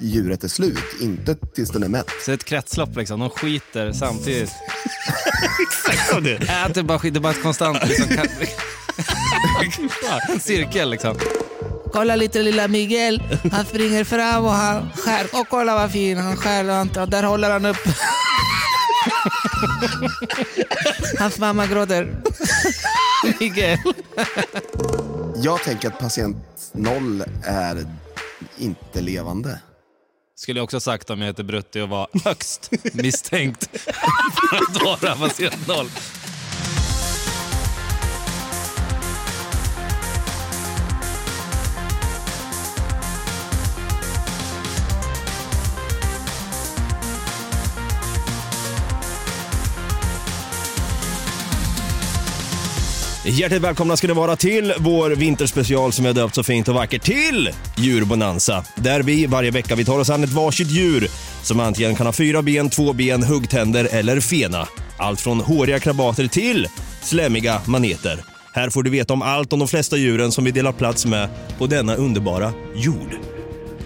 djuret är slut, inte tills den är mätt. Så ett kretslopp liksom, de skiter samtidigt. Exakt det. Äter bara skit, det är bara ett konstant liksom, en cirkel liksom. Kolla lite lilla Miguel. Han springer fram och han skär. Och kolla vad fin han skär. och Där håller han upp. Hans mamma gråter. Miguel. Jag tänker att patient noll är inte levande. Skulle jag också sagt om jag heter Brutti och var högst misstänkt för att vara patient noll. Hjärtligt välkomna ska ni vara till vår vinterspecial som vi har döpt så fint och vackert till Djurbonanza. Där vi varje vecka vi tar oss an ett varsitt djur som antingen kan ha fyra ben, två ben, huggtänder eller fena. Allt från håriga krabater till slemmiga maneter. Här får du veta om allt om de flesta djuren som vi delar plats med på denna underbara jord.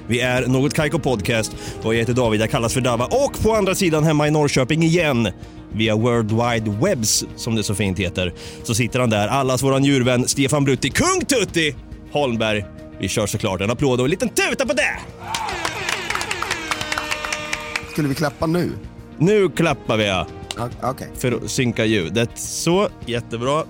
Vi är Något Kaiko Podcast och jag heter David, jag kallas för Dava och på andra sidan hemma i Norrköping igen via World Wide Webs som det så fint heter så sitter han där, allas våran djurvän Stefan Brutti, Kung Tutti Holmberg. Vi kör såklart en applåd och en liten tuta på det! Skulle vi klappa nu? Nu klappar vi ja, Okej. för att synka ljudet. Så, jättebra.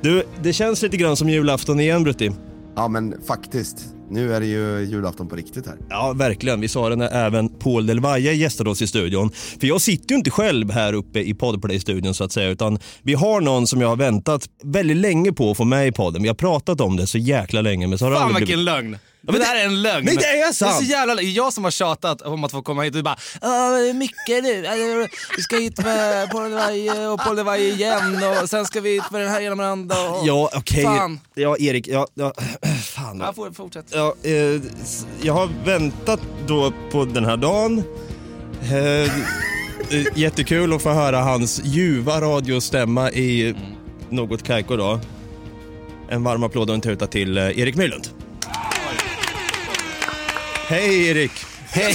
Du, det känns lite grann som julafton igen Brutti. Ja, men faktiskt. Nu är det ju julafton på riktigt här. Ja, verkligen. Vi sa det när även Paul Del Valle gästade oss i studion. För jag sitter ju inte själv här uppe i Podplay-studion så att säga, utan vi har någon som jag har väntat väldigt länge på att få med i podden. Vi har pratat om det så jäkla länge, men så har det Fan aldrig vilken blivit... lögn. Men det det- där är en lögn. Nej, det är sant. Det är så jävla lögn. Jag som har tjatat om att få komma hit och du bara "Ja, mycket nu. Vi ska hit med Valle och Valle igen och sen ska vi hit med den här genom den andra. Och... Ja, okej. Fan. Ja, Erik. Ja, ja, fan. Ja, får- fortsätt. Ja, eh, jag har väntat då på den här dagen. Eh, eh, jättekul att få höra hans ljuva radiostämma i något Kaiko då. En varm applåd och en tuta till eh, Erik Mylund. Hej Erik! Hej!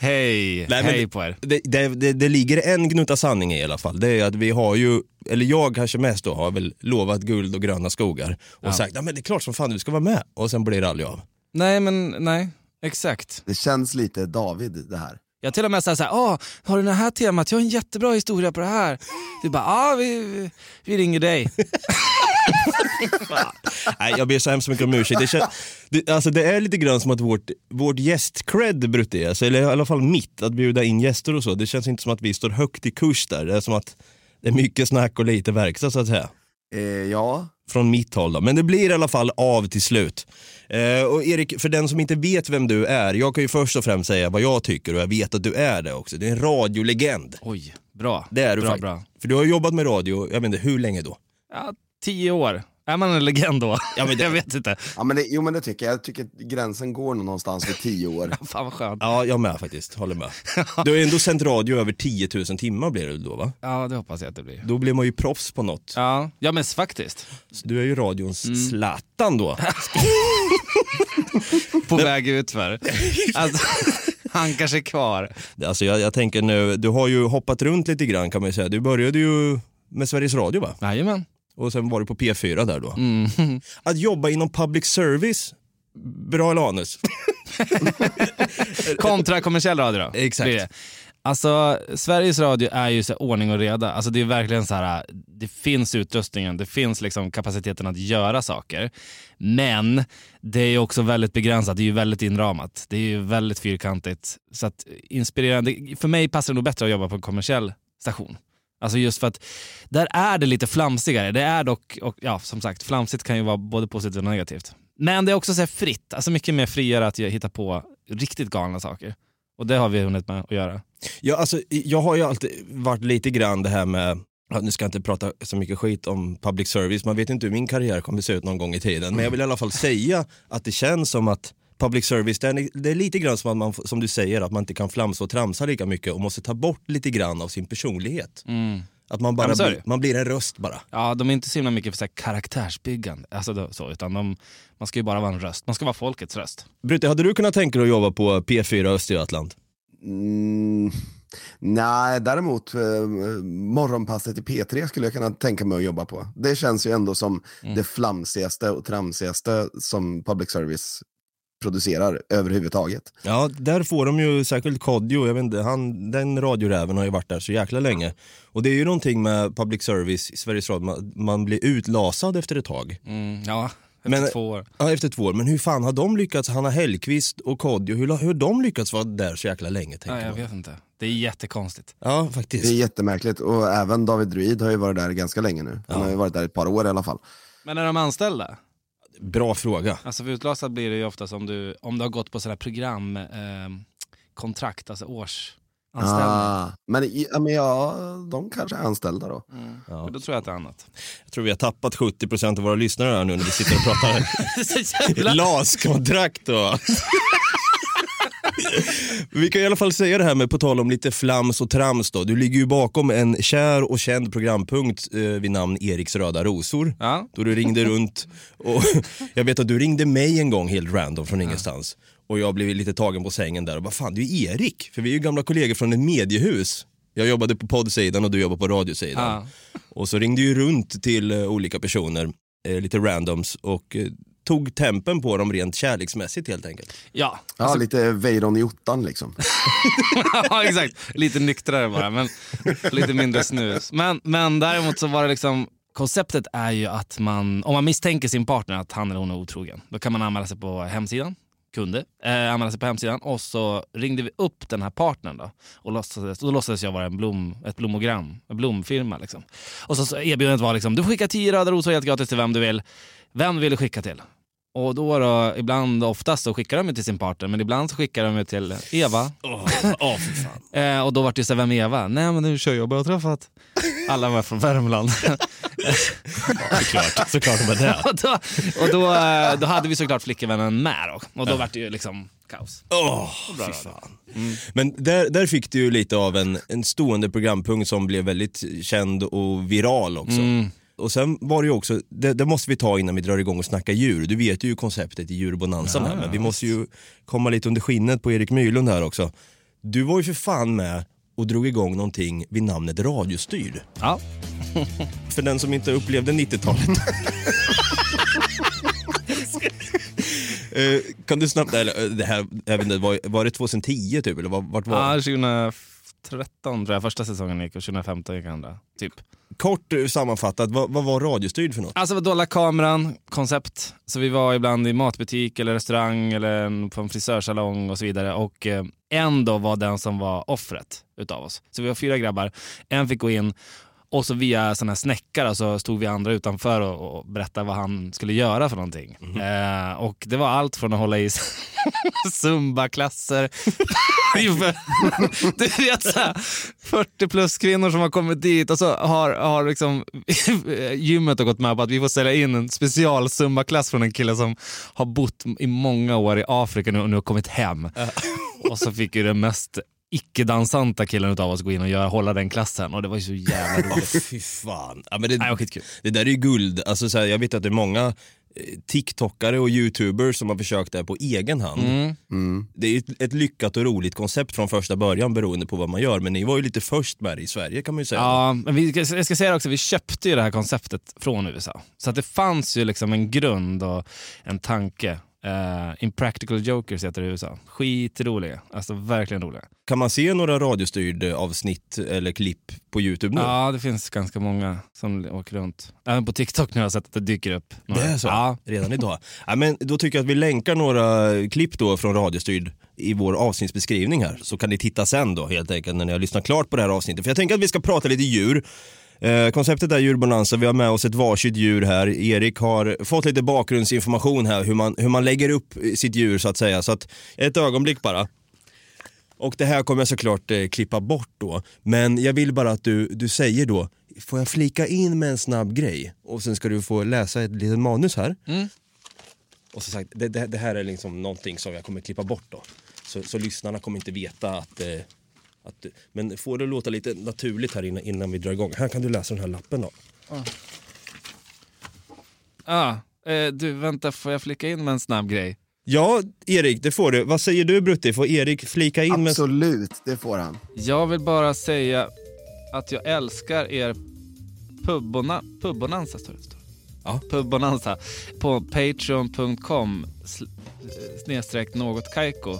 Hej! Nej, men Hej på er. Det, det, det, det ligger en gnutta sanning i alla fall. Det är att vi har ju, eller jag kanske mest då, har väl lovat guld och gröna skogar och sagt ja men det är klart som fan du ska vara med och sen blir det aldrig av. Nej men nej, exakt. Det känns lite David det här. Jag till och med säger såhär, ah, har du det här temat? Jag har en jättebra historia på det här. Du bara, ja ah, vi, vi- ringer dig. Nej, jag ber så hemskt mycket om ursäkt. Det, kän, det, alltså, det är lite grann som att vårt, vårt gästcred Brutti, alltså, eller i alla fall mitt, att bjuda in gäster och så. Det känns inte som att vi står högt i kurs där. Det är som att det är mycket snack och lite verkstad så att säga. Eh, ja, Från mitt håll då. Men det blir i alla fall av till slut. Eh, och Erik, för den som inte vet vem du är, jag kan ju först och främst säga vad jag tycker och jag vet att du är det också. Du är en radiolegend. Oj, bra. Det är du bra, faktiskt. bra. För du har jobbat med radio, jag vet inte hur länge då? Ja, tio år. Är man en legend då? Ja, men det- Jag vet inte. ja men det, jo men det tycker jag. Jag tycker att gränsen går någonstans vid tio år. Fan vad skönt. Ja, jag med faktiskt. Håller med. Du har ju ändå sänt radio över 10 000 timmar blir det då va? Ja, det hoppas jag att det blir. Då blir man ju proffs på något. Ja, ja men faktiskt. Så du är ju radions Mm. Zlatan då. På väg utför. Alltså, han kanske är kvar. Alltså jag, jag tänker nu, du har ju hoppat runt lite grann kan man ju säga. Du började ju med Sveriges Radio va? Jajamän. Och sen var du på P4 där då. Mm. Att jobba inom public service, bra eller anus? Kontra kommersiell radio då. Exakt. det. Alltså, Sveriges Radio är ju så ordning och reda. Alltså, det är verkligen så här, det finns utrustningen, det finns liksom kapaciteten att göra saker. Men det är också väldigt begränsat, det är ju väldigt inramat. Det är ju väldigt fyrkantigt. Så att inspirerande, för mig passar det nog bättre att jobba på en kommersiell station. Alltså just för att där är det lite flamsigare. Det är dock, och ja som sagt, flamsigt kan ju vara både positivt och negativt. Men det är också så här fritt, alltså mycket mer friare att hitta på riktigt galna saker. Och det har vi hunnit med att göra. Ja, alltså, jag har ju alltid varit lite grann det här med nu ska jag inte prata så mycket skit om public service, man vet inte hur min karriär kommer se ut någon gång i tiden. Men jag vill i alla fall säga att det känns som att public service, det är, det är lite grann som att man, som du säger, att man inte kan flamsa och tramsa lika mycket och måste ta bort lite grann av sin personlighet. Att man Ja, bara är blir, man blir en röst bara. Ja, de är inte så himla mycket för så här karaktärsbyggande, alltså då, så, utan de, man ska ju bara vara en röst. Man ska vara folkets röst. Brutte, hade du kunnat tänka dig att jobba på P4 Östergötland? Mm, nej, däremot eh, morgonpasset i P3 skulle jag kunna tänka mig att jobba på. Det känns ju ändå som det flamsigaste och tramsigaste som public service producerar överhuvudtaget. Ja, där får de ju särskilt Kodjo, jag vet inte, han, den radioräven har ju varit där så jäkla länge. Och det är ju någonting med public service i Sveriges Radio, man, man blir utlasad efter ett tag. Mm, ja, efter Men- två år. Ja, efter två år. Men hur fan har de lyckats, Hanna Hellquist och Kodjo, hur, hur har de lyckats vara där så jäkla länge? Tänker Ja, jag man. vet inte. Det är jättekonstigt. Ja, Det faktiskt. är jättemärkligt och även David Druid har ju varit där ganska länge nu. Han Ja. har ju varit där ett par år i alla fall. Men är de anställda? Bra fråga. Alltså för utlasad blir det ju ofta som du, om du har gått på sådana program, eh, kontrakt, alltså årsanställning. Ah, men, ja, men ja, de kanske är anställda då. Ja. För Då tror jag att det är annat. Jag tror vi har tappat 70% av våra lyssnare här nu när vi sitter och pratar LAS-kontrakt och... Vi kan i alla fall säga det här med, på tal om lite flams och trams då. Du ligger ju bakom en kär och känd programpunkt eh, vid namn Eriks röda rosor. Ja. Då du ringde runt och jag vet att du ringde mig en gång helt random från ingenstans. Och jag blev lite tagen på sängen där och vad fan, du är Erik. För vi är ju gamla kollegor från ett mediehus. Jag jobbade på poddsidan och du jobbar på radiosidan. Ja. Och så ringde ju runt till eh, olika personer, eh, lite randoms och eh, tog tempen på dem rent kärleksmässigt helt enkelt. Ja, Ja, lite Weiron i ottan liksom. ja exakt. Lite nyktrare bara, men lite mindre snus. Men, men däremot så var det liksom, konceptet är ju att man, om man misstänker sin partner att han eller hon är otrogen, då kan man anmäla sig på hemsidan, kunde eh, anmäla sig på hemsidan och så ringde vi upp den här partnern då och låtsades, då låtsades jag vara en blom, ett blommogram, en blomfirma liksom. Och så, så erbjudandet var liksom, du får skicka tio röda rosor helt gratis till vem du vill. Vem vill du skicka till? Och då, då ibland, oftast så skickar de ju till sin partner, men ibland så skickar de ju till Eva. Oh, fan. Eh, och då var det så här, vem är Eva? Nej men det är en tjejjobb jag träffat. Alla var från Värmland. Såklart, såklart med det. och då, och då, eh, då hade vi såklart flickvännen med då. Och då var det ju liksom kaos. Åh, fy fan. Men där, där fick du ju lite av en, en stående programpunkt som blev väldigt känd och viral också. Och sen var det ju också, det, det måste vi ta innan vi drar igång och snacka djur. Du vet ju konceptet i djurbonanzan här, men vi måste ju komma lite under skinnet på Erik Myrlund här också. Du var ju för fan med och drog igång någonting vid namnet Radiostyrd. Ja. För den som inte upplevde 90-talet. Eh, kan du snabbt, eller eh, det här, jag vet inte, var, var det 2010 typ eller var- vart var ja, 2013 tror jag första säsongen gick och 2015 gick andra. Typ. Kort eh, sammanfattat, vad, vad var radiostyrd för något? Alltså vad dolda kameran, koncept. Så vi var ibland i matbutik eller restaurang eller på en frisörsalong och så vidare. Och eh, en då var den som var offret utav oss. Så vi var fyra grabbar, en fick gå in och så via såna här snäckare så stod vi andra utanför och, och berättade vad han skulle göra för någonting. Eh, och det var allt från att hålla i zumba-klasser du vet såhär 40 plus kvinnor som har kommit dit och så har, har liksom gymmet har gått med på att vi får sälja in en special zumba-klass från en kille som har bott i många år i Afrika nu och nu har kommit hem. Och så fick ju den mest icke-dansanta killen utav oss gå in och göra, hålla den klassen och det var ju så jävla roligt. fy fan. Ja, men det, Nej, skitkul. det där är ju guld. Alltså, så här, jag vet att det är många eh, TikTokare och YouTubers som har försökt det här på egen hand. Mm. Det är ett, ett lyckat och roligt koncept från första början beroende på vad man gör. Men ni var ju lite först med det i Sverige kan man ju säga. Ja, men vi, jag ska säga det också, vi köpte ju det här konceptet från USA. Så att det fanns ju liksom en grund och en tanke. Uh, Impractical Jokers heter det i USA. Skitroliga, alltså verkligen roliga. Kan man se några radiostyrd avsnitt eller klipp på YouTube nu? Ja, det finns ganska många som åker runt. Även på TikTok nu har jag sett att det dyker upp. Det några. är så? Ja. Redan idag? Ja, men då tycker jag att vi länkar några klipp då från Radiostyrd i vår avsnittsbeskrivning här. Så kan ni titta sen då helt enkelt när ni har lyssnat klart på det här avsnittet. För jag tänker att vi ska prata lite djur. Eh, konceptet är djurbonanza, vi har med oss ett varsitt djur här. Erik har fått lite bakgrundsinformation här hur man, hur man lägger upp sitt djur så att säga. Så att ett ögonblick bara. Och det här kommer jag såklart eh, klippa bort då. Men jag vill bara att du, du säger då, får jag flika in med en snabb grej? Och sen ska du få läsa ett litet manus här. Och som sagt, det, det, det här är liksom någonting som jag kommer klippa bort då. Så, så lyssnarna kommer inte veta att, eh, att... Men får det låta lite naturligt här innan, innan vi drar igång. Här kan du läsa den här lappen då. Ah, eh, du, vänta, får jag flika in med en snabb grej? Ja, Erik, det får du. Vad säger du Brutti? Får Erik flika in med... Absolut, det får han. Jag vill bara säga att jag älskar er pubbona, pubbonanza. Står det. Ja. Pubbonanza på patreon.com eh, snedstreck något kajko.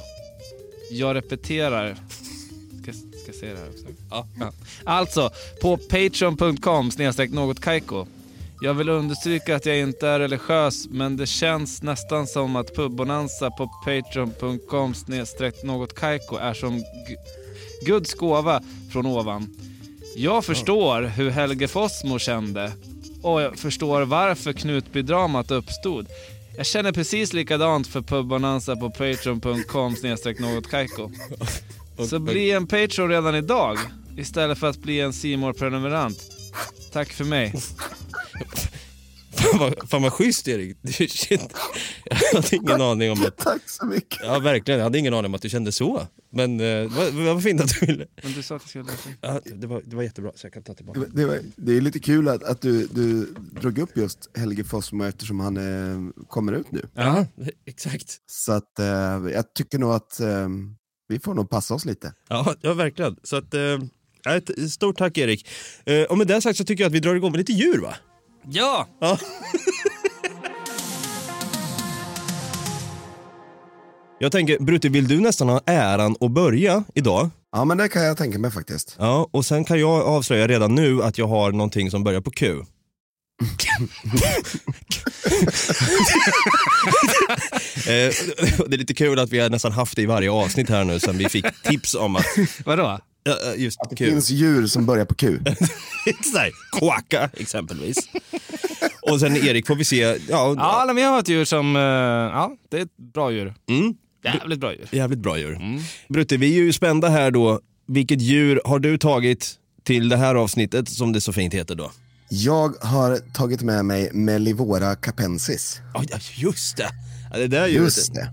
Jag repeterar. Ska, se det här också? Ja. Alltså, på patreon.com snedstreck något kajko. Jag vill understryka att jag inte är religiös, men det känns nästan som att pubbonanza på patreon.com snedstreck något kajko är som Guds gåva från ovan. Jag förstår hur Helge Fossmo kände och jag förstår varför Knutbydramat uppstod. Jag känner precis likadant för pubbonanza på patreon.com snedstreck något kajko. Så bli en Patreon redan idag istället för att bli en C prenumerant Tack för mig. Fan vad, fan vad schysst Erik. Du, shit. Jag hade ingen aning om att... Tack så mycket. Ja verkligen, jag hade ingen aning om att du kände så. Men eh, vad, vad fint att du ville... Men du sa att jag skulle läsa. Ja, det, var, det var jättebra, så jag kan ta tillbaka. Det, var, det är lite kul att, att du, du drog upp just Helge Fossmo eftersom han eh, kommer ut nu. Ja, exakt. Så att eh, jag tycker nog att eh, vi får nog passa oss lite. Ja, ja verkligen. Så att, eh, ett stort tack Erik. Eh, och med det sagt så tycker jag att vi drar igång med lite djur va? Ja! Ja. Jag tänker, Brutti, vill du nästan ha äran att börja idag? Ja men det kan jag tänka mig faktiskt. Ja, och sen kan jag avslöja redan nu att jag har någonting som börjar på Q. Eh, det är lite kul att vi har nästan haft det i varje avsnitt här nu sen vi fick tips om att Vadå? ja, just Det Q. finns djur som börjar på Q. Exakt, Quacka exempelvis. Och sen Erik får vi se, ja, Ja, men jag har ett djur som... eh, Ja, det är ett bra djur. Mm, Jävligt bra djur. jävligt bra djur. Brutte, vi är ju spända här då. Vilket djur har du tagit till det här avsnittet som det så fint heter då? Jag har tagit med mig Mellivora capensis. Ja, ja, just det. Ja, det där. Just det.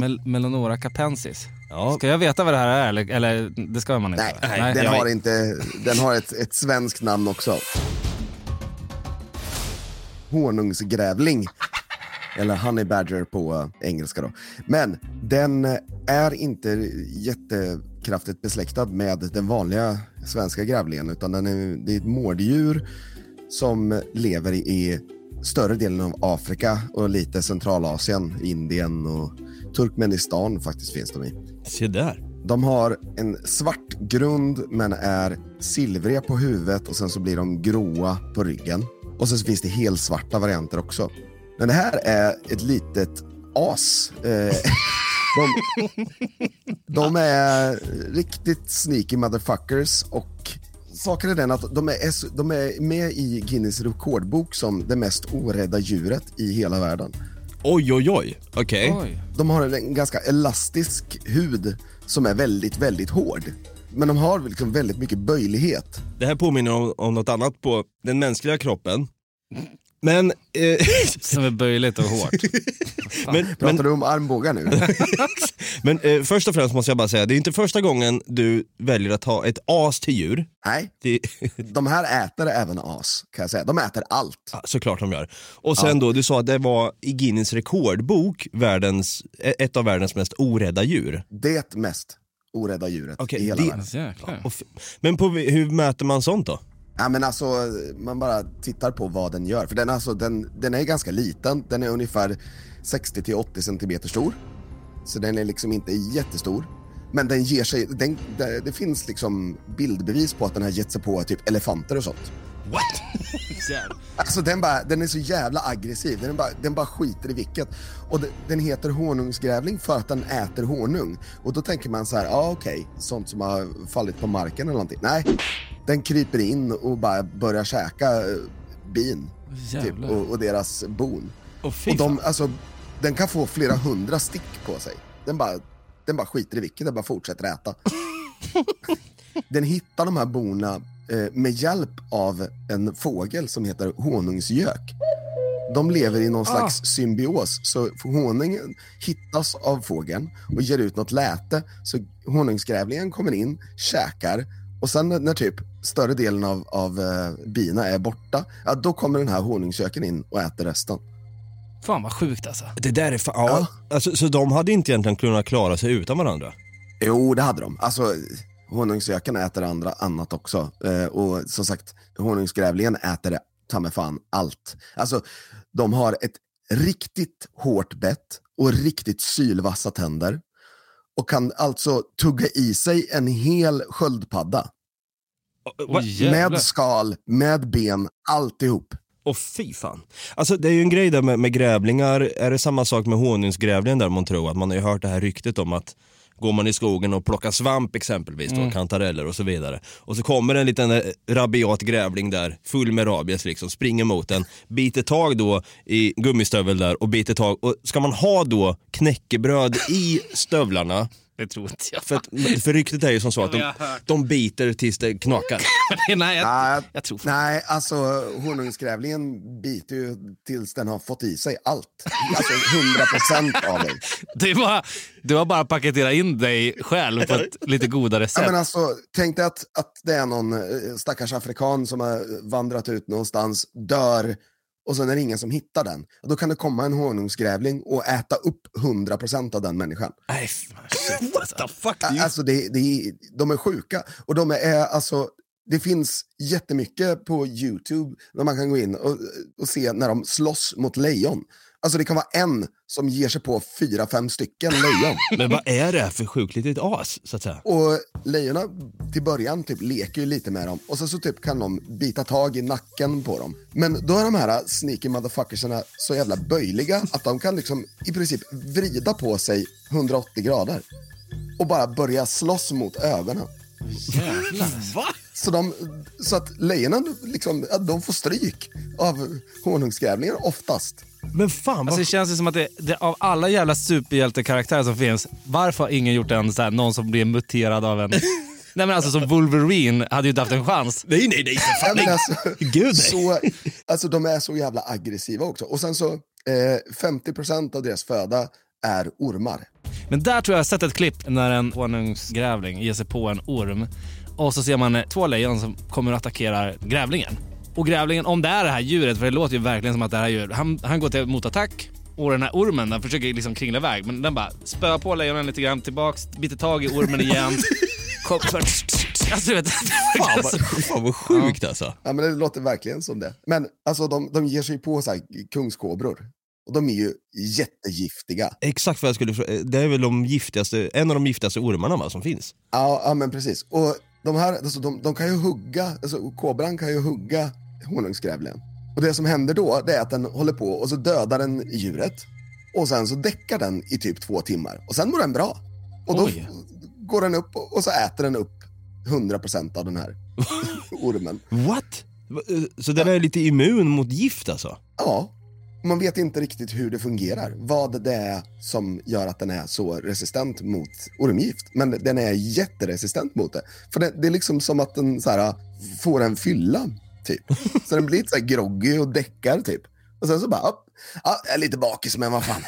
Mel Melanora capensis. Ja. Ska jag veta vad det här är eller, eller det ska man inte? Nej, den, jag- har inte, den har ett, ett svenskt namn också. Honungsgrävling. Eller honey badger på engelska då. Men den är inte jättekraftigt besläktad med den vanliga svenska grävlingen utan den är, det är ett mårddjur som lever i, i större delen av Afrika och lite Centralasien, Indien och Turkmenistan faktiskt finns de i. Se där. De har en svart grund men är silvriga på huvudet och sen så blir de gråa på ryggen. Och sen så finns det helsvarta varianter också. Men det här är ett litet as. Eh, de, de är riktigt sneaky motherfuckers och saken är den att de är, de är med i Guinness rekordbok som det mest orädda djuret i hela världen. Oj, oj, oj. Okej. Oj. De har en ganska elastisk hud som är väldigt, väldigt hård. Men de har liksom väldigt mycket böjlighet. Det här påminner om, om något annat på den mänskliga kroppen. Men, eh, Som är böjligt och hårt. men, Pratar men, du om armbågar nu? men eh, först och främst måste jag bara säga, det är inte första gången du väljer att ha ett as till djur. Nej, Det, de här äter även as kan jag säga. De äter allt. Ja, såklart de gör. Och sen då, du sa att det var i Guinness rekordbok världens, ett av världens mest orädda djur. Det mest orädda djuret Okej, i hela det- världen. Jäklar. Och Men på, hur mäter man sånt då? Ja, men alltså, man bara tittar på vad den gör. För den, alltså, den, den är ganska liten. Den är ungefär 60-80 centimeter stor. Så den är liksom inte jättestor. Men den ger sig, den, det, det finns liksom bildbevis på att den har gett sig på typ elefanter och sånt. What? Alltså den, bara, den är så jävla aggressiv, den, bara, den bara skiter i vilket. Och den, den heter honungsgrävling för att den äter honung. Och då tänker man så här, ja ah, okej, sånt som har fallit på marken eller någonting. Nej, den kryper in och bara börjar käka eh, bin. Typ, och, och deras bon. Och fy Och de, alltså, den kan få flera hundra stick på sig. Den bara den bara skiter i vilket, den bara fortsätter äta. den hittar de här bona med hjälp av en fågel som heter honungsgök. De lever i någon slags symbios, så honungen hittas av fågeln och ger ut något läte. Så honungsgrävlingen kommer in, käkar och sen när, typ större delen av, av eh, bina är borta, ja, då kommer den här honungsköken in och äter resten. Fan vad sjukt alltså. Det där är fa- ja. Alltså, så de hade inte egentligen kunnat klara sig utan varandra? Jo, det hade de. Alltså, honungsgöken äter andra annat också. Eh, och som sagt, honungsgrävlingen äter det ta mig fan allt. Alltså, de har ett riktigt hårt bett och riktigt sylvassa tänder. Och kan alltså tugga i sig en hel sköldpadda. Jävlar. Med skal, med ben, alltihop. Åh fy fan. Alltså det är ju en grej där med, med grävlingar, är det samma sak med honungsgrävlingen där man tror att man har ju hört det här ryktet om att Går man i skogen och plockar svamp exempelvis, då, kantareller och så vidare. Och så kommer en liten eh, rabiat grävling där, full med rabies liksom, springer mot den, biter tag då i gummistövel där och biter tag. Och ska man ha då knäckebröd i stövlarna, Det tror inte jag. för, att, för ryktet är ju som så att Ja, de, har de biter tills det knakar. Nej, jag, Nej, jag tror. Nej, alltså honungsgrävlingen biter ju tills den har fått i sig allt. Alltså 100% av det. Du, bara, du har bara paketerat in dig själv på ett lite godare Ja, sätt. men alltså, tänk dig att, att det är någon eh, stackars afrikan som har vandrat ut någonstans, dör och sen är det ingen som hittar den. Då kan det komma en honungsgrävling och äta upp 100% av den människan. Nej, shit, alltså. fuck? Alltså det, det, de är sjuka. Och de är alltså, det finns jättemycket på YouTube där man kan gå in och, och se när de slåss mot lejon. Alltså det kan vara en som ger sig på fyra, fem stycken lejon. Men vad är det här för sjukt litet as, så att säga? Och lejonen till början typ leker ju lite med dem och sen så typ kan de bita tag i nacken på dem. Men då är de här sneaky motherfuckersarna så jävla böjliga att de kan liksom i princip vrida på sig 180 grader och bara börja slåss mot ögonen. Så, de, så att lejonen liksom, de får stryk av honungsgrävlingar oftast. Men fan vad... Alltså, det känns ju som att det, det, av alla jävla superhjältekaraktärer som finns, varför har ingen gjort en så här, någon som blir muterad av en... Nej men alltså som Wolverine hade ju inte haft en chans. nej, nej, nej, för fan. men Nej. alltså, Gud, nej. så, alltså de är så jävla aggressiva också. Och sen så, eh, 50% av deras föda är ormar. Men där tror jag jag har sett ett klipp när en honungsgrävling ger sig på en orm och så ser man två lejon som kommer och attackerar grävlingen. Och grävlingen, om det är det här djuret, för det låter ju verkligen som att det här djuret, han, han går till motattack och den här ormen den försöker liksom kringla iväg men den bara spöar på lejonen lite grann tillbaks, biter tag i ormen igen. Kom, för, alltså, du vet, Fan vad, fan vad sjukt alltså. Ja, men det låter verkligen som det. Men alltså, de, de ger sig på så här, kungskobror. Och de är ju jättegiftiga. Exakt vad jag skulle fråga. Det är väl de giftigaste, en av de giftigaste ormarna va, som finns? Ja, ja men precis. Och de här, alltså, de, de kan ju hugga, alltså, kobran kan ju hugga honungsgrävlingen. Och det som händer då, det är att den håller på och så dödar den djuret. Och sen så däckar den i typ två timmar. Och sen mår den bra. Och då Oj. går den upp och, så äter den upp 100% av den här ormen. What? Eh, Så den är lite immun mot gift alltså? Ja, man vet inte riktigt hur det fungerar. Vad det är som gör att den är så resistent mot ormgift. Men den är jätteresistent mot det. För det, det är liksom som att den så här, får en fylla, typ. Så den blir lite så här groggy och däckar, typ. Och sen så bara, ja, ja, jag är lite bakis, men vad fan.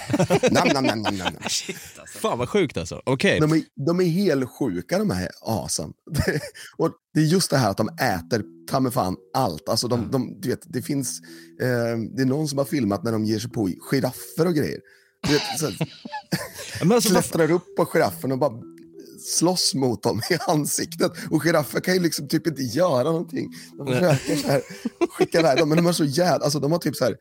Nam, nam, nam, nam, nam. Fan vad sjukt alltså. Okej. De är, de är helt sjuka de här asen. och det är just det här att de äter ta mig fan allt. Alltså de, de, du vet, det finns, eh, det är någon som har filmat när de ger sig på giraffer och grejer. Du vet, så, alltså, klättrar upp på giraffen och bara slåss mot dem i ansiktet. Och giraffer kan ju liksom typ inte göra någonting. De försöker så här, skicka iväg dem, men de har så jävla, alltså de har typ så här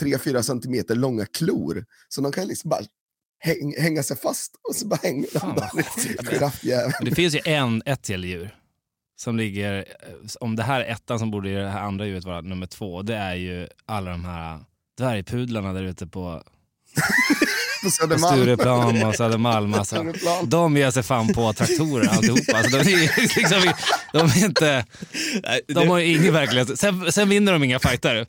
3-4 centimeter långa klor. Så de kan liksom bara häng, hänga sig fast och så bara hänger de Fan, där. Giraffjäveln. Det finns ju en, ett till djur som ligger, eh, om det här är ettan som borde det här andra djuret vara nummer två, det är ju alla de här dvärgpudlarna där ute på, På Södermalm. Stureplan och Södermalm. Alltså. De ger sig fan på traktorer alltihopa. Alltså, de, är, liksom, de är inte, nej, de har ingen verklighet. Sen, sen vinner de inga fighter.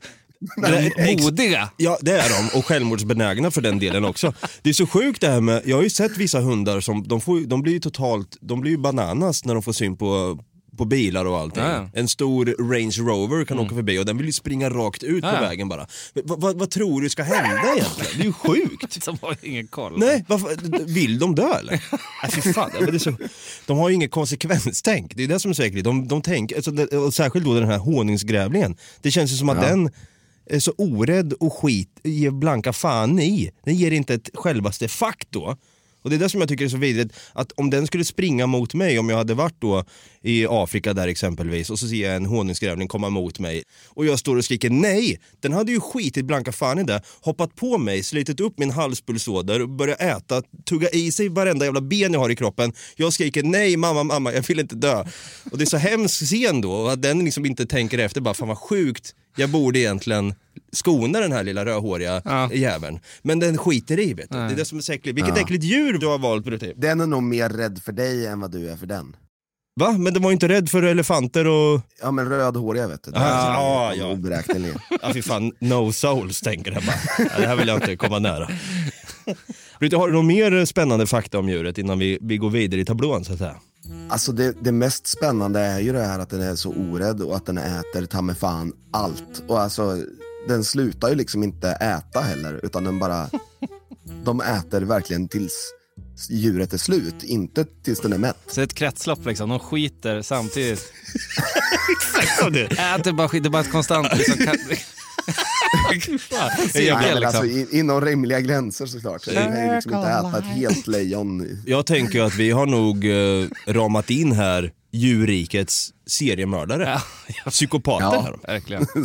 Ex- Modiga. Ja, det är de. Och självmordsbenägna för den delen också. Det är så sjukt det här med, jag har ju sett vissa hundar som, de, får, de blir ju totalt, de blir ju bananas när de får syn på på bilar och allting. Ja, ja. En stor Range Rover kan åka förbi och den vill ju springa rakt ut Ja, på ja. vägen bara. Men Vad, tror du ska hända egentligen? Det är ju sjukt. De har ju ingen koll. Nej, varför, vill de dö eller? Nej, fy fan. Ja, det är så, de har ju inget konsekvenstänk. Det är det som är äckligt. De, de tänker, alltså, särskilt då den här honungsgrävlingen. Det känns ju som att den är så orädd och skit, ger blanka fan i. Den ger inte ett självaste fack då. Och det är det som jag tycker är så vidrigt, att om den skulle springa mot mig, om jag hade varit då i Afrika där exempelvis, och så ser jag en honungsgrävling komma mot mig, och jag står och skriker nej, den hade ju skitit blanka fan i det, hoppat på mig, slitit upp min halspulsåder, och börjat äta, tugga i sig varenda jävla ben jag har i kroppen. Jag skriker nej mamma, mamma, jag vill inte dö. Och det är så hemskt scen då, och att den liksom inte tänker efter, bara fan vad sjukt, jag borde egentligen skona den här lilla rödhåriga Ja. jäveln. Men den skiter i vet du. Det är det som är så äckligt. Vilket äckligt djur du har valt Brutti. Den är nog mer rädd för dig än vad du är för den. Va? Men den var ju inte rädd för elefanter och... Ja men rödhåriga vet du. Ah, ja, ja. Oberäkneliga. Ja fy fan, no souls tänker jag bara. Ja, det här vill jag inte komma nära. Brutti, har du någon mer spännande fakta om djuret innan vi, vi går vidare i tablån så att säga? Alltså det, det mest spännande är ju det här att den är så orädd och att den äter ta mig fan allt. Och alltså, den slutar ju liksom inte äta heller, utan den bara... De äter verkligen tills djuret är slut, inte tills den är mätt. Så det är ett kretslopp liksom. De skiter samtidigt. Ja, det. Äter bara skit. Det är bara ett konstant liksom, ka- Ja, Ja, men liksom. alltså, inom rimliga gränser såklart. Så jag kan liksom inte äta ett helt lejon. Jag tänker att vi har nog eh, ramat in här djurrikets seriemördare. Ja, ja, Psykopater Ja. här. verkligen.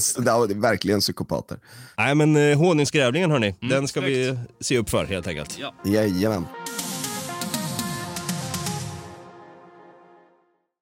Är verkligen psykopater. Nej men eh, honungsgrävlingen hörni, den ska vi se upp för helt enkelt. Ja. Jajamän.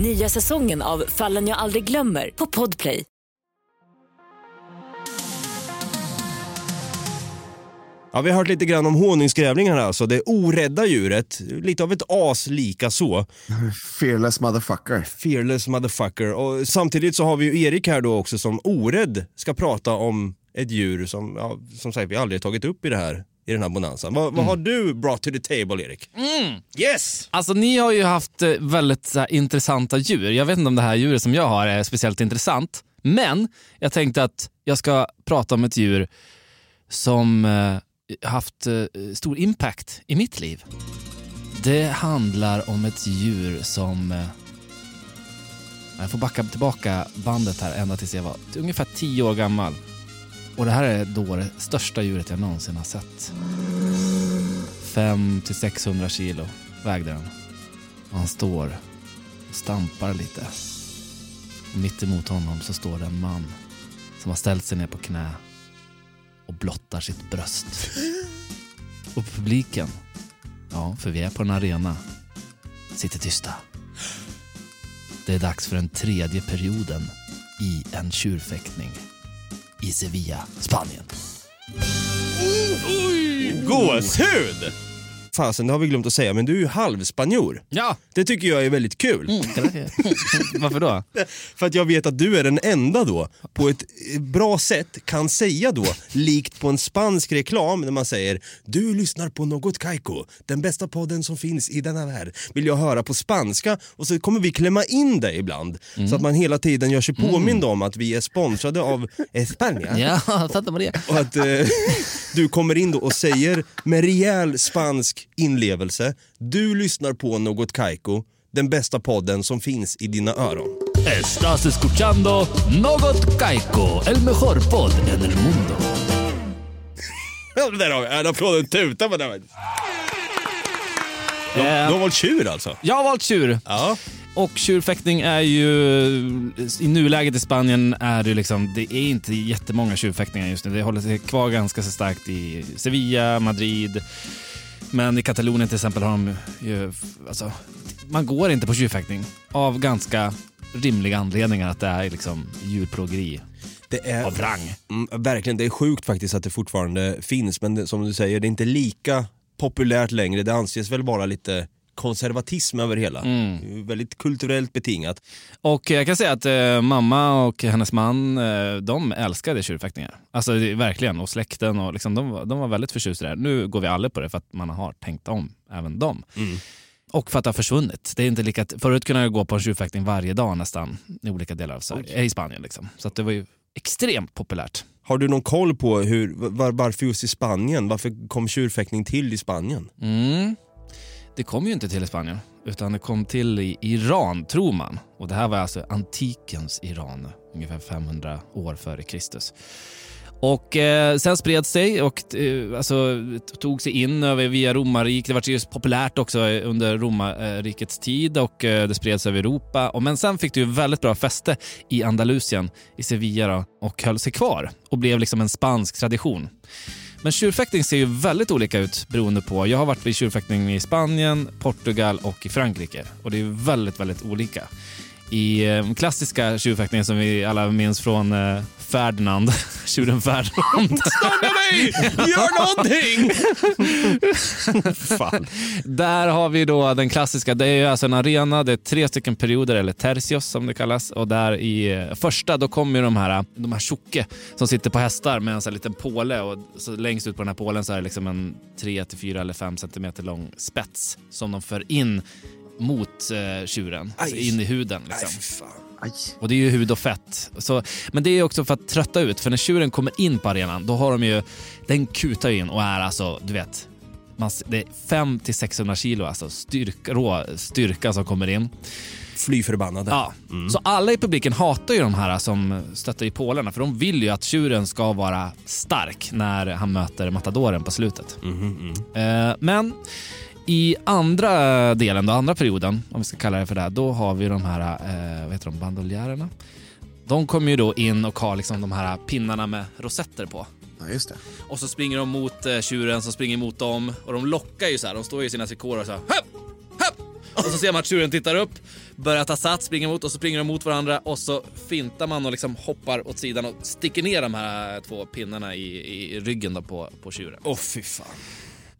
Nya säsongen av Fallen jag aldrig glömmer på Podplay. Ja, vi har hört lite grann om honungsgrävlingar här alltså. Det orädda djuret, lite av ett as lika så. Fearless motherfucker. Fearless motherfucker. Och samtidigt så har vi ju Erik här då också som orädd ska prata om ett djur som, ja, som sagt vi aldrig tagit upp i det här i den här bonanzan. Vad, vad har du brought to the table Erik? Yes! Alltså ni har ju haft eh, väldigt så här, intressanta djur. Jag vet inte om det här djuret som jag har är speciellt intressant. Men jag tänkte att jag ska prata om ett djur som eh, haft eh, stor impact i mitt liv. Det handlar om ett djur som... Eh, jag får backa tillbaka bandet här ända tills jag var ungefär tio år gammal. Och det här är då det största djuret jag någonsin har sett. 500–600 kilo vägde den. Och han står och stampar lite. Och mitt emot honom så står det en man som har ställt sig ner på knä och blottar sitt bröst. Och publiken, ja, för vi är på en arena, sitter tysta. Det är dags för den tredje perioden i en tjurfäktning i Sevilla, Spanien. Gåshud! Fasen, det har vi glömt att säga, men du är ju halvspanjor. Ja, Det tycker jag är väldigt kul. varför då? För att jag vet att du är den enda då, på ett bra sätt kan säga då, likt på en spansk reklam när man säger du lyssnar på något Kaiko, den bästa podden som finns i denna värld, vill jag höra på spanska och så kommer vi klämma in det ibland så att man hela tiden gör sig påmind om att vi är sponsrade av España. Ja, Santa Maria. Och att eh, du kommer in då och säger med rejäl spansk inlevelse, du lyssnar på något Kaiko, den bästa podden som finns i dina öron. Estás escuchando Något Kaiko, el mejor podd en el mundo. Där har vi en applåd, en tuta på den. Du, du har valt tjur alltså? Jag har valt tjur. Ja. och tjurfäktning är ju, i nuläget i Spanien är det liksom, det är inte jättemånga tjurfäktningar just nu. Det håller sig kvar ganska så starkt i Sevilla, Madrid. Men i Katalonien till exempel har de ju, alltså, man går inte på tjurfäktning av ganska rimliga anledningar att det är liksom djurplågeri Det är, av rang. mm, verkligen, det är sjukt faktiskt att det fortfarande finns, men det, som du säger, det är inte lika populärt längre. Det anses väl vara lite konservatism över hela. Mm. Väldigt kulturellt betingat. Och jag kan säga att eh, mamma och hennes man, eh, de älskade tjurfäktningar. Alltså det, verkligen, och släkten och liksom, de, var- de var väldigt förtjusta i det här. Nu går vi aldrig på det för att man har tänkt om även dem. Och för att det har försvunnit. Det är inte lika, förut kunde jag gå på en tjurfäktning varje dag nästan i olika delar av Sverige, i Spanien. Liksom. Så det var ju extremt populärt. Har du någon koll på hur, var, varför just i Spanien? Varför kom tjurfäktning till i Spanien? Mm. Det kom ju inte till i Spanien, utan det kom till i Iran, tror man. Och det här var alltså antikens Iran, ungefär 500 år före Kristus. Och eh, sen spred sig och eh, alltså, tog sig in över via romarriket. Det var ju populärt också eh, under romarrikets tid och eh, det spreds över Europa. Och, men sen fick det ju väldigt bra fäste i Andalusien, i Sevilla då, och höll sig kvar och blev liksom en spansk tradition. Men tjurfäktning ser ju väldigt olika ut beroende på. Jag har varit vid tjurfäktning i Spanien, Portugal och i Frankrike och det är väldigt, väldigt olika. I eh, klassiska tjurfäktningen som vi alla minns från eh, Ferdinand, tjuren Ferdinand. Stanna dig! Gör någonting! Fan. Där har vi då den klassiska, det är ju alltså en arena, det är tre stycken perioder, eller tercios som det kallas. Och där i eh, första, då kommer ju de här, de här tjocke som sitter på hästar med en sån här liten påle och så längst ut på den här pålen så är det liksom en 3 till 4 eller 5 centimeter lång spets som de för in mot eh, tjuren, alltså Aj. in i huden. Liksom. För fan. Aj. Och det är ju hud och fett. Så, men det är också för att trötta ut, för när tjuren kommer in på arenan, då har de ju, den kutar ju in och är alltså, du vet, man, det är 500-600 kilo alltså styrka, rå styrka som kommer in. Fly förbannade. Ja. Så alla i publiken hatar ju de här som stöttar i pålarna för de vill ju att tjuren ska vara stark när han möter matadoren på slutet. Eh, men i andra delen, då, andra perioden, om vi ska kalla det för det, då har vi de här eh, vad heter de, bandoljärerna. De kommer ju då in och har liksom de här pinnarna med rosetter på. Ja, just det. Och så springer de mot eh, tjuren som springer mot dem. Och de lockar ju så här. De står ju i sina trikåer och så här. Höpp! Höpp! Och så ser man att tjuren tittar upp, börjar ta sats, springer mot och så springer de mot varandra och så fintar man och liksom hoppar åt sidan och sticker ner de här två pinnarna i, i ryggen då på, på tjuren. Åh fy fan.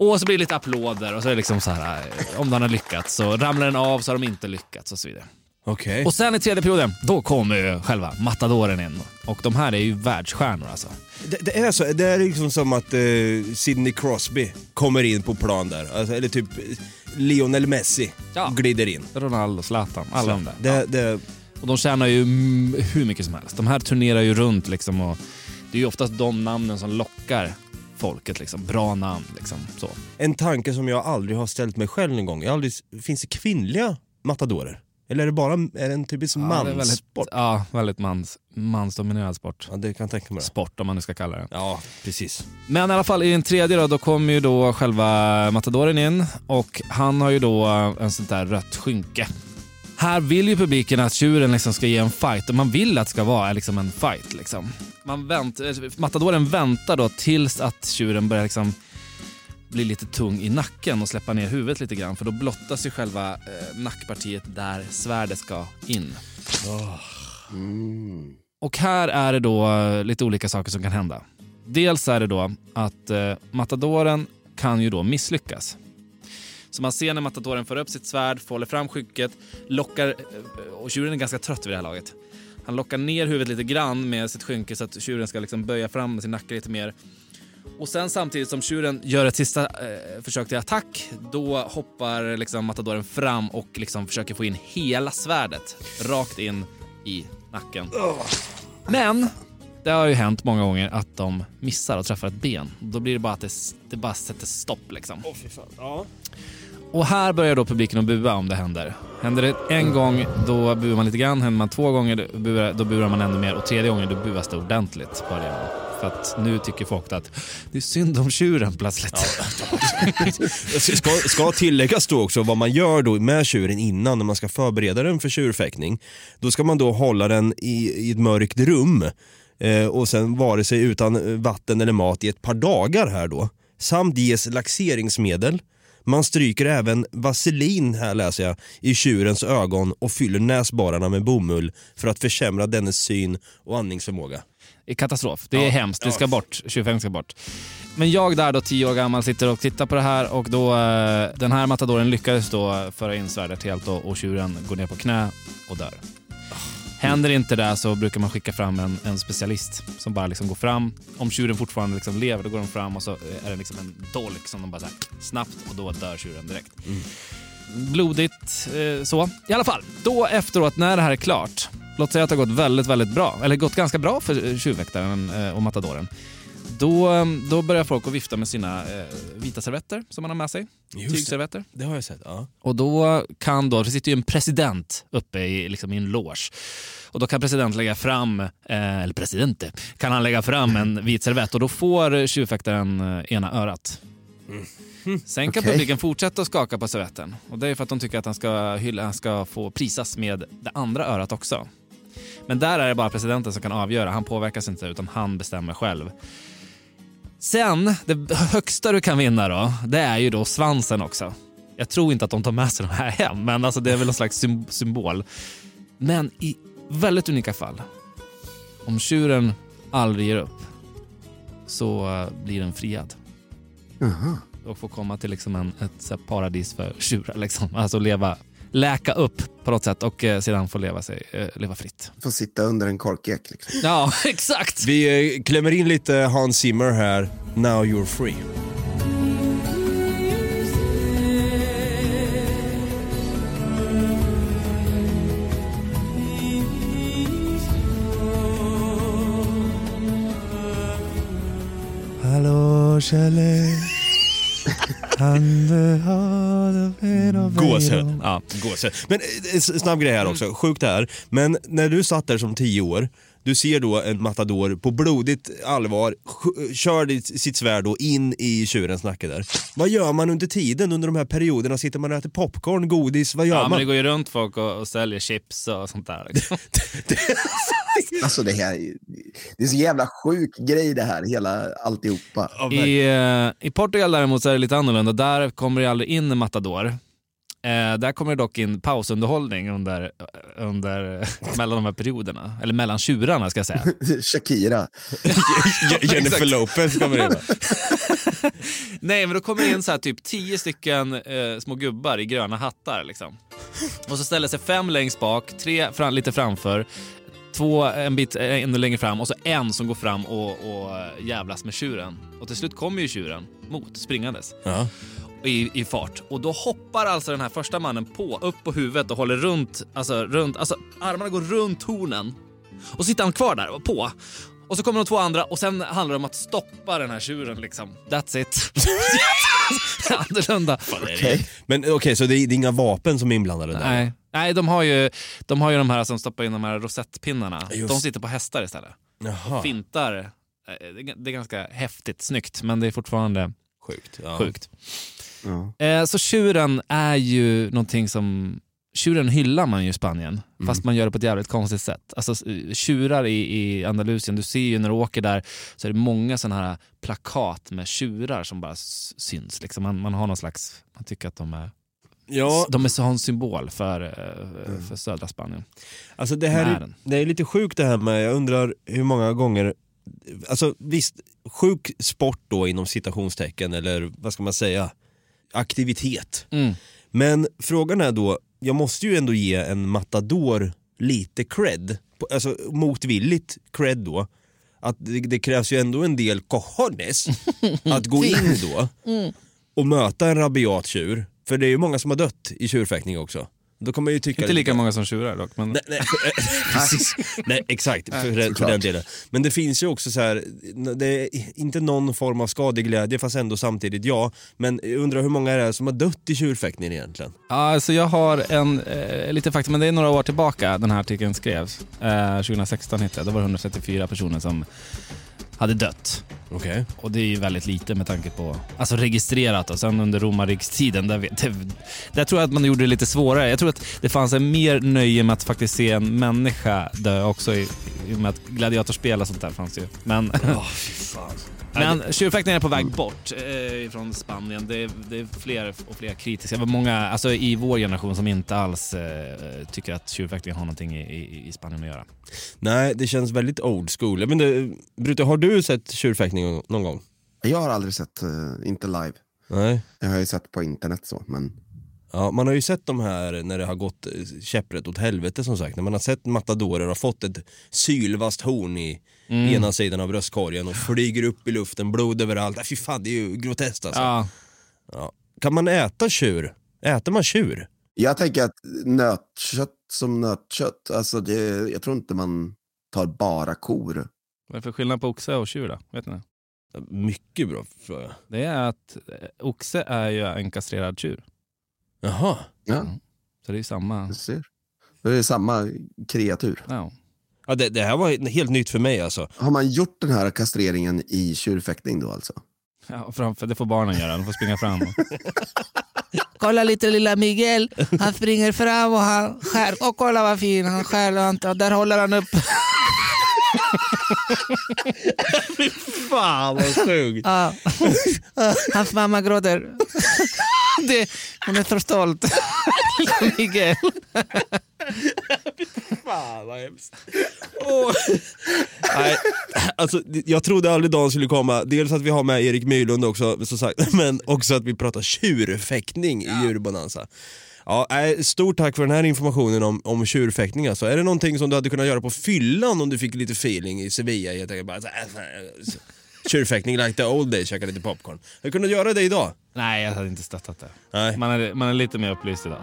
Och så blir det lite applåder och så är det liksom så här eh, om den har lyckats. Så ramlar den av så har de inte lyckats och så vidare. Okej. Och sen i tredje perioden, då kommer ju själva matadoren in. Och de här är ju världsstjärnor alltså. Det, det är så, det är liksom som att eh, Sidney Crosby kommer in på plan där. Alltså, eller typ eh, Lionel Messi Ja. glider in. Ronaldo, Zlatan, alla de där. Det, det, Och de tjänar ju hur mycket som helst. De här turnerar ju runt liksom och det är ju oftast de namnen som lockar folket. Liksom. Bra namn. Liksom. Så. en tanke som jag aldrig har ställt mig själv en gång. Jag aldrig, finns det kvinnliga matadorer? Eller är det bara är det en typisk Ja, manssport? ja, väldigt mans, mansdominerad sport. Ja, det kan jag tänka mig. Sport om man nu ska kalla det. Ja, precis. Men i alla fall i den tredje då, då kommer ju då själva matadoren in och han har ju då en sånt där rött skynke. Här vill ju publiken att tjuren liksom ska ge en fight och man vill att det ska vara liksom en fight. Liksom. Man vänt, eh, matadoren väntar då tills att tjuren börjar liksom bli lite tung i nacken och släppa ner huvudet lite grann för då blottas ju själva eh, nackpartiet där svärdet ska in. Mm. Och här är det då eh, lite olika saker som kan hända. Dels är det då att eh, matadoren kan ju då misslyckas. Så man ser när matadoren får upp sitt svärd, håller fram skynket, lockar, eh, och tjuren är ganska trött vid det här laget. Han lockar ner huvudet lite grann med sitt skynke så att tjuren ska liksom böja fram sin nacke lite mer. Och sen samtidigt som tjuren gör ett sista eh, försök till attack, då hoppar liksom matadoren fram och liksom försöker få in hela svärdet rakt in i nacken. Men det har ju hänt många gånger att de missar och träffar ett ben. Då blir det bara att det, det bara sätter stopp liksom. Åh fy fan. Ja. Och här börjar då publiken att bua om det händer. Händer det en gång, då buar man lite grann. Händer man två gånger, då buar, då buar man ännu mer. Och tredje gången, då buas det ordentligt på arenan. för att nu tycker folk att det är synd om tjuren plötsligt. Ska, ska tilläggas då också vad man gör då med tjuren innan när man ska förbereda den för tjurfäktning. Då ska man då hålla den i, i ett mörkt rum eh, och sen vare sig utan eh, vatten eller mat i ett par dagar här då. Samt ges laxeringsmedel. Man stryker även vaselin här läser jag i tjurens ögon och fyller näsborrarna med bomull för att försämra dennes syn och andningsförmåga. Det är katastrof. Det är Ja. hemskt. Det Ja. ska bort. Tjurfäktning ska bort. Men jag där då, tio år gammal, sitter och tittar på det här och då, eh, den här matadoren lyckades då föra in svärdet helt och, och tjuren går ner på knä och dör. Händer inte det så brukar man skicka fram en, en specialist som bara liksom går fram. Om tjuren fortfarande liksom lever, då går de fram och så är det liksom en dolk som de bara här, snabbt och då dör tjuren direkt. Blodigt eh, så. I alla fall, då efteråt när det här är klart, låt säga att det har gått väldigt, väldigt bra, eller gått ganska bra för tjurväktaren eh, och matadoren. Då, eh, då börjar folk att vifta med sina eh, vita servetter som man har med sig. Just det. Tygservetter. Det har jag sett. Ja. Och då kan då, det sitter ju en president uppe i, liksom, i en loge. Och då kan president lägga fram, eh, eller presidente, kan han lägga fram en vit servett och då får tjurfäktaren eh, ena örat. Sen kan Okej. publiken fortsätta att skaka på servetten. Och det är för att de tycker att han ska, hylla, han ska få prisas med det andra örat också. Men där är det bara presidenten som kan avgöra. Han påverkas inte utan han bestämmer själv. Sen, det högsta du kan vinna då, det är ju då svansen också. Jag tror inte att de tar med sig de här hem, men alltså det är väl en slags sym- symbol. Men i väldigt unika fall, om tjuren aldrig ger upp, så eh, blir den friad. Jaha. Och får komma till liksom en, ett paradis för tjurar. Liksom. Alltså leva, läka upp på något sätt och eh, sedan få leva, sig, eh, leva fritt. Får sitta under en korkek. Liksom. Ja, exakt! Vi eh, klämmer in lite Hans Zimmer här, Now You're Free. Hallå kärlek, kan du ha det Gåshud. Ja. Gåshud. Men eh, snabb grej här också, sjukt det här. Men när du satt där som tio år, du ser då en matador på blodigt allvar, sk- kör sitt svärd då in i tjurens nacke där. Vad gör man under tiden, under de här perioderna? Sitter man och äter popcorn, godis, vad gör Ja, men man? det går ju runt folk och, och säljer chips och sånt där. Alltså det här är- det är så jävla sjuk grej det här, hela alltihopa. I, eh, I Portugal däremot så är det lite annorlunda. Där kommer det aldrig in en matador. Eh, där kommer det dock in pausunderhållning under, under, mellan de här perioderna. Eller mellan tjurarna ska jag säga. Shakira. Jennifer Lopez kommer in. Nej, men då kommer det in så här typ tio stycken eh, små gubbar i gröna hattar. Liksom. Och så ställer sig fem längst bak, tre fram, lite framför, två en bit eh, ännu längre fram och så en som går fram och, och eh, jävlas med tjuren. Och till slut kommer ju tjuren mot, springandes. Ja. i, i fart. Och då hoppar alltså den här första mannen på, upp på huvudet och håller runt, alltså, runt, alltså armarna går runt hornen. Och sitter han kvar där på. Och så kommer de två andra och sen handlar det om att stoppa den här tjuren liksom. That's it. Annorlunda. Okej. Men okej, så det är, det är inga vapen som är inblandade där? Nej, Nej de, har ju, de har ju de här som stoppar in de här rosettpinnarna. Just. De sitter på hästar istället. Jaha, Fintar. Eh, Det är- det är ganska häftigt, snyggt, men det är fortfarande sjukt. Ja. sjukt. Ja. Eh, så tjuren är ju någonting som... Tjuren hyllar man ju i Spanien, fast man gör det på ett jävligt konstigt sätt. Alltså s- tjurar i, i Andalusien, du ser ju när du åker där så är det många sådana här plakat med tjurar som bara syns. Liksom. Man, man har någon slags... Man tycker att de är... Ja, De är så har en symbol för, för södra Spanien. Alltså det här är, det är lite sjukt det här med, jag undrar hur många gånger, alltså visst, sjuk sport då inom citationstecken eller vad ska man säga, aktivitet. Mm. Men frågan är då, jag måste ju ändå ge en matador lite cred, alltså motvilligt cred då. Att det, det krävs ju ändå en del cojones att gå in då och möta en rabiat tjur. För det är ju många som har dött i tjurfäktning också. Då kommer man ju tycka Inte lika många som tjurar dock. Men... Nej, nej, precis. nej exakt, för, för den delen. Men det finns ju också så här, det är inte någon form av skadeglädje fast ändå samtidigt ja. Men jag undrar hur många är det som har dött i tjurfäktningen egentligen? Ja, alltså jag har en, eh, lite fakta, men det är några år tillbaka den här artikeln skrevs. Eh, 2016 hittade jag, då var det 134 personer som hade dött. Okej. Och det är ju väldigt lite med tanke på, alltså registrerat och sen under romarrikstiden, där, vet- där, där tror jag att man gjorde det lite svårare. Jag tror att det fanns en mer nöje med att faktiskt se en människa dö också i, i och med att gladiatorspel och sånt där fanns ju. Men, men tjurfäktningen är på väg bort eh, från Spanien. Det är, det är fler och fler kritiska. Det var många alltså, i vår generation som inte alls eh, tycker att tjurfäktning har någonting i, i, i Spanien att göra. Nej, det känns väldigt old school. Men det, Brute, har du sett tjurfäktning någon gång? Jag har aldrig sett, eh, inte live. Nej. Jag har ju sett på internet så, men Ja, man har ju sett de här när det har gått eh, käpprätt åt helvete som sagt. När man har sett matadorer ha fått ett sylvast horn i ena sidan av bröstkorgen och flyger upp i luften, blod överallt. Äh, fy fan, det är ju groteskt alltså. Ja, Ja. Kan man äta tjur? Äter man tjur? jag tänker att nötkött som nötkött, alltså det, jag tror inte man tar bara kor. vad är det för skillnad på oxe och tjur då? Vet ni? Mycket bra fråga. Det är att eh, oxe är ju en kastrerad tjur. Jaha. Ja, Så det är samma. du ser. Det är samma kreatur. Ja. Ja, det, det här var helt nytt för mig alltså. Har man gjort den här kastreringen i tjurfäktning då alltså? Ja, framför, det får barnen göra, de får springa fram. Kolla lite lilla Miguel. Han springer fram och han skär. Och kolla vad fin han skär. Och han- och där håller han upp. Fan vad sjukt. Ja. Hans mamma gråter. Det, hon är så stolt. Miguel. Fan vad hemskt. Åh. Nej, alltså, jag trodde aldrig dagen skulle komma. Dels att vi har med Erik Myrlund också, som sagt, men också att vi pratar tjurfäktning i djurbonanza. Ja, stort tack för den här informationen om, om tjurfäktning. Alltså. Är det någonting som du hade kunnat göra på fyllan om du fick lite feeling i Sevilla? Jag tänker bara, så här, så så- tjurfäktning like the old days, käka lite popcorn. Har du kunnat göra det idag? Nej, jag hade inte stöttat det. Nej. Man är, man är lite mer upplyst idag.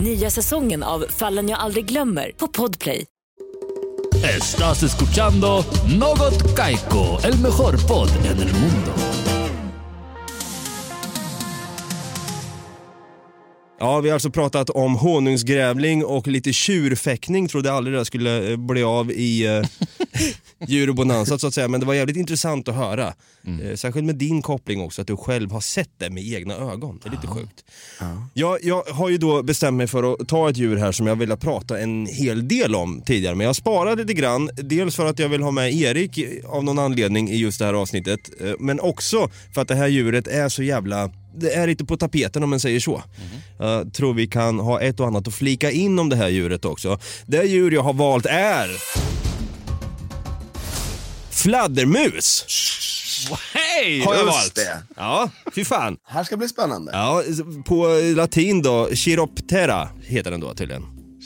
Nya säsongen av Fallen jag aldrig glömmer på Podplay. Estás escuchando Något Kaiko, el mejor podd en el mundo. Ja, vi har alltså pratat om honungsgrävling och lite tjurfäktning. Trodde aldrig det skulle eh, bli av i uh, djurobonanza så att säga. Men det var jävligt intressant att höra. Eh, särskilt med din koppling också, att du själv har sett det med egna ögon. Det är lite sjukt. Jag, jag har ju då bestämt mig för att ta ett djur här som jag vill prata en hel del om tidigare. Men jag sparade lite grann. Dels för att jag vill ha med Erik av någon anledning i just det här avsnittet. eh, Men också för att det här djuret är så jävla det är lite på tapeten om man säger så. Jag tror vi kan ha ett och annat att flika in om det här djuret också. Det djur jag har valt är... Fladdermus! Hej! Har jag valt. det. Ja, fy fan. Här ska bli spännande. Ja, på latin då, Chiroptera heter den då tydligen.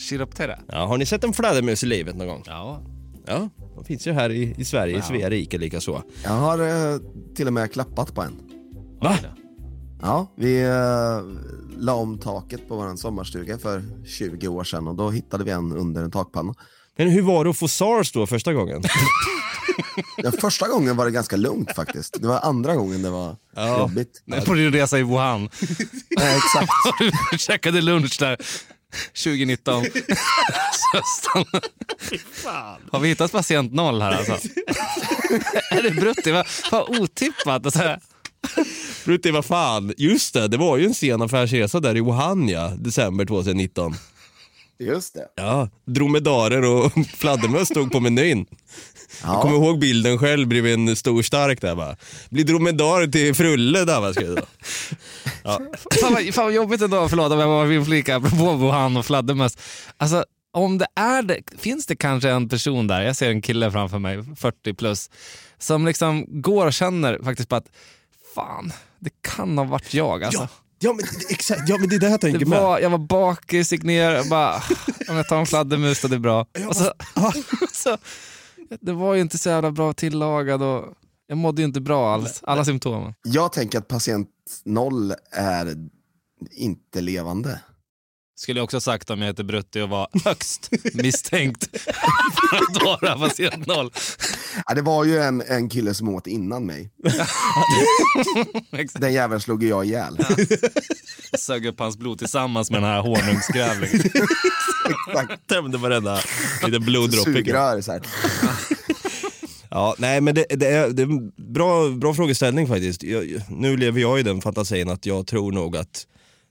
Chiroptera. Ja, har ni sett en fladdermus i livet någon gång? Ja. Ja, de finns ju här i, i Sverige, i Svea rike likaså. Jag har eh, till och med klappat på en. Va? Ja, vi eh, la om taket på vår sommarstuga för 20 år sedan och då hittade vi en under en takpanna. Men hur var det att få SARS då första gången? Den första gången var det ganska lugnt faktiskt. Det var andra gången det var Ja. jobbigt. På din resa i Wuhan. Nej, exakt. Du käkade lunch där 2019. Så stann- Har vi hittat patient noll här alltså? är det Brutti? Vad otippat. Och Brutti, vad fan, just det, det var ju en sen affärsresa där i Wuhan ja, december 2019. Just det. Ja, dromedarer och fladdermöss stod på menyn. Jag kommer ihåg bilden själv bredvid en stor stark där bara. Blir dromedar till frulle där va, ska jag då. Fan, vad, fan vad jobbigt ändå, förlåt om jag bara vill flika, apropå Wuhan och fladdermöss. Alltså, om det är det, finns det kanske en person där, jag ser en kille framför mig, 40 plus, som liksom går och känner faktiskt på att fan, det kan ha varit jag alltså. Ja, ja, men, exakt, ja men det är det jag tänker Det med. var, jag var bakis, gick ner och bara, om jag tar en fladdermus då det är bra. Och så, så Det var ju inte så jävla bra tillagad och jag mådde ju inte bra alls. Alla symptom. Jag tänker att patient noll är inte levande. Skulle jag också ha sagt om jag heter Brutti och var högst misstänkt för att vara patient noll. Ja, det var ju en, en kille som åt innan mig. Den jäveln slog jag ihjäl. Sög upp hans blod tillsammans med den här honungsgrävlingen. Tömde varenda liten bloddroppe. Sugrör så här. Ja, nej men det, det, är, det är en bra, bra frågeställning faktiskt. Jag, nu lever jag i den fantasin att jag tror nog att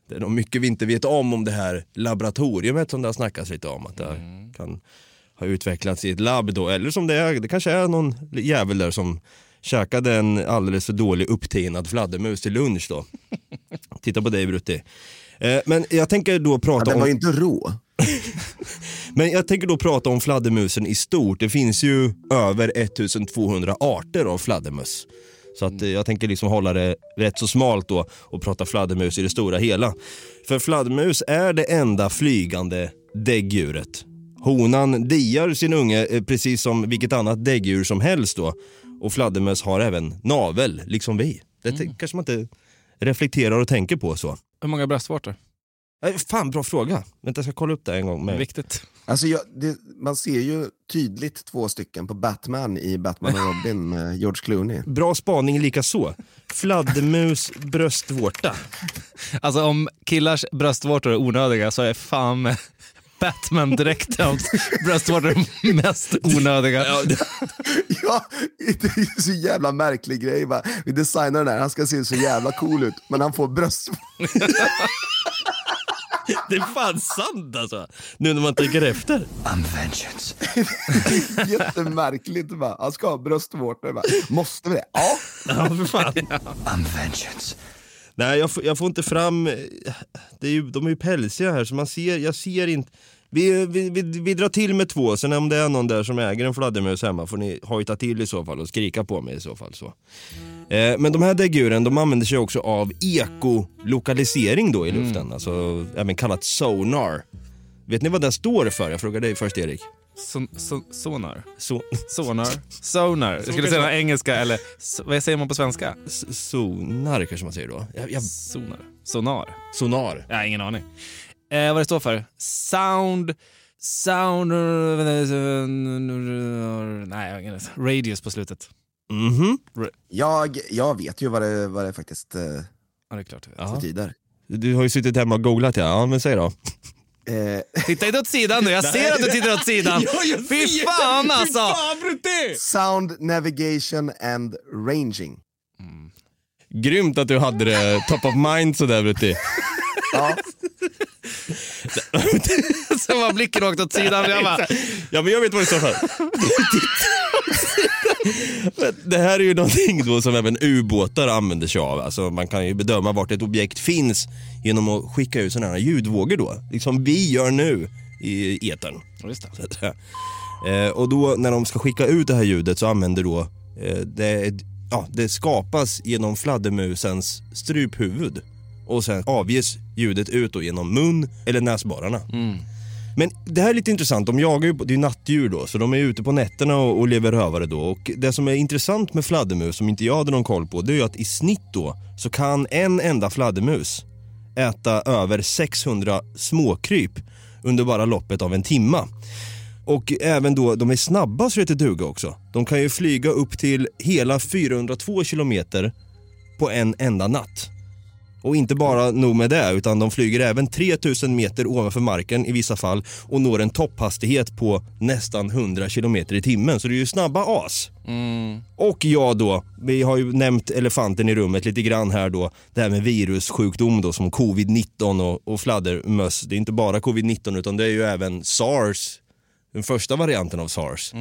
det är nog mycket vi inte vet om om det här laboratoriumet som det har snackats lite om. Att det kan ha utvecklats i ett labb då. Eller som det är, det kanske är någon jävel där som käkade en alldeles för dålig upptinad fladdermus till lunch då. Titta på dig Brutti. Eh, men jag tänker då Ja, prata den om... var ju inte rå. Men jag tänker då prata om fladdermusen i stort. Det finns ju över 1200 arter av fladdermöss. Så att eh, jag tänker liksom hålla det rätt så smalt då och prata fladdermus i det stora hela. För fladdermus är det enda flygande däggdjuret. Honan diar sin unge eh, precis som vilket annat däggdjur som helst då. Och fladdermöss har även navel, liksom vi. Det t- kanske man inte reflekterar och tänker på så. Hur många bröstvårtor? Eh, Fan, bra fråga. Vänta, jag ska kolla upp det en gång. Med... Viktigt. Alltså jag, det, man ser ju tydligt två stycken på Batman i Batman och Robin med George Clooney. Bra spaning lika så. Fladdermus bröstvårta. Alltså om killars bröstvårtor är onödiga så är fan med Batman-dräktens bröstvårtor mest onödiga. Ja, det, Ja, det är ju så jävla märklig grej. Va? Vi designar den här, han ska se så jävla cool ut, men han får bröst. det är fan sant alltså. Nu när man tänker efter. Jättemärkligt. Va? Han ska ha bröstvårtor. Va? Måste vi det? Ja. Ja, för fan. Nej, jag får, jag får inte fram... Det är ju, de är ju pälsiga här så man ser, jag ser inte... Vi, vi, vi, vi drar till med två, sen om det är någon där som äger en fladdermus hemma får ni hojta till i så fall och skrika på mig i så fall. Så. Eh, men de här däggdjuren de använder sig också av ekolokalisering då i luften, alltså även kallat sonar. Vet ni vad det står för? Jag frågar dig först Erik. Son, son, sonar? So, Sonar? Sonar? Jag skulle säga engelska eller vad säger man på svenska? s- sonar kanske man säger då. Jag, jag, Sonar? Sonar? sonar. Jag har ingen aning. Eh, vad det står för? Sound... Sound... Nej, Radius på slutet. Mhm. Jag, jag vet ju vad det, vad det faktiskt eh, Ja, det är klart. Ja. betyder. Du har ju suttit hemma och googlat ja, ja men säg då. Eh, Titta inte åt sidan nu, jag ser att du tittar åt sidan. Fy fan alltså! sound navigation and ranging. Grymt att du hade det top of mind sådär Brutti. Ja, Så var blicken åkt åt sidan. Jag bara, Ja men jag vet vad det står för. Det här är ju någonting då som även ubåtar använder sig av. Alltså man kan ju bedöma vart ett objekt finns genom att skicka ut sådana här ljudvågor då. Liksom vi gör nu i etern. Just det. Eh, och då när de ska skicka ut det här ljudet så använder då eh, det, ja, det skapas genom fladdermusens struphuvud. Och sen avges ljudet ut då genom mun eller näsborrarna. Men det här är lite intressant, de jagar ju, det är ju nattdjur då, så de är ute på nätterna och, och lever rövare då. Och det som är intressant med fladdermus, som inte jag hade någon koll på, det är ju att i snitt då så kan en enda fladdermus äta över 600 småkryp under bara loppet av en timma. Och även då, de är snabba så det duga också. De kan ju flyga upp till hela 402 kilometer på en enda natt. Och inte bara nog med det, utan de flyger även 3000 meter ovanför marken i vissa fall och når en topphastighet på nästan 100 kilometer i timmen. Så det är ju snabba as. Och ja då, vi har ju nämnt elefanten i rummet lite grann här då. Det här med virussjukdom då som covid-19 och, och fladdermöss. Det är inte bara covid-19 utan det är ju även sars den första varianten av sars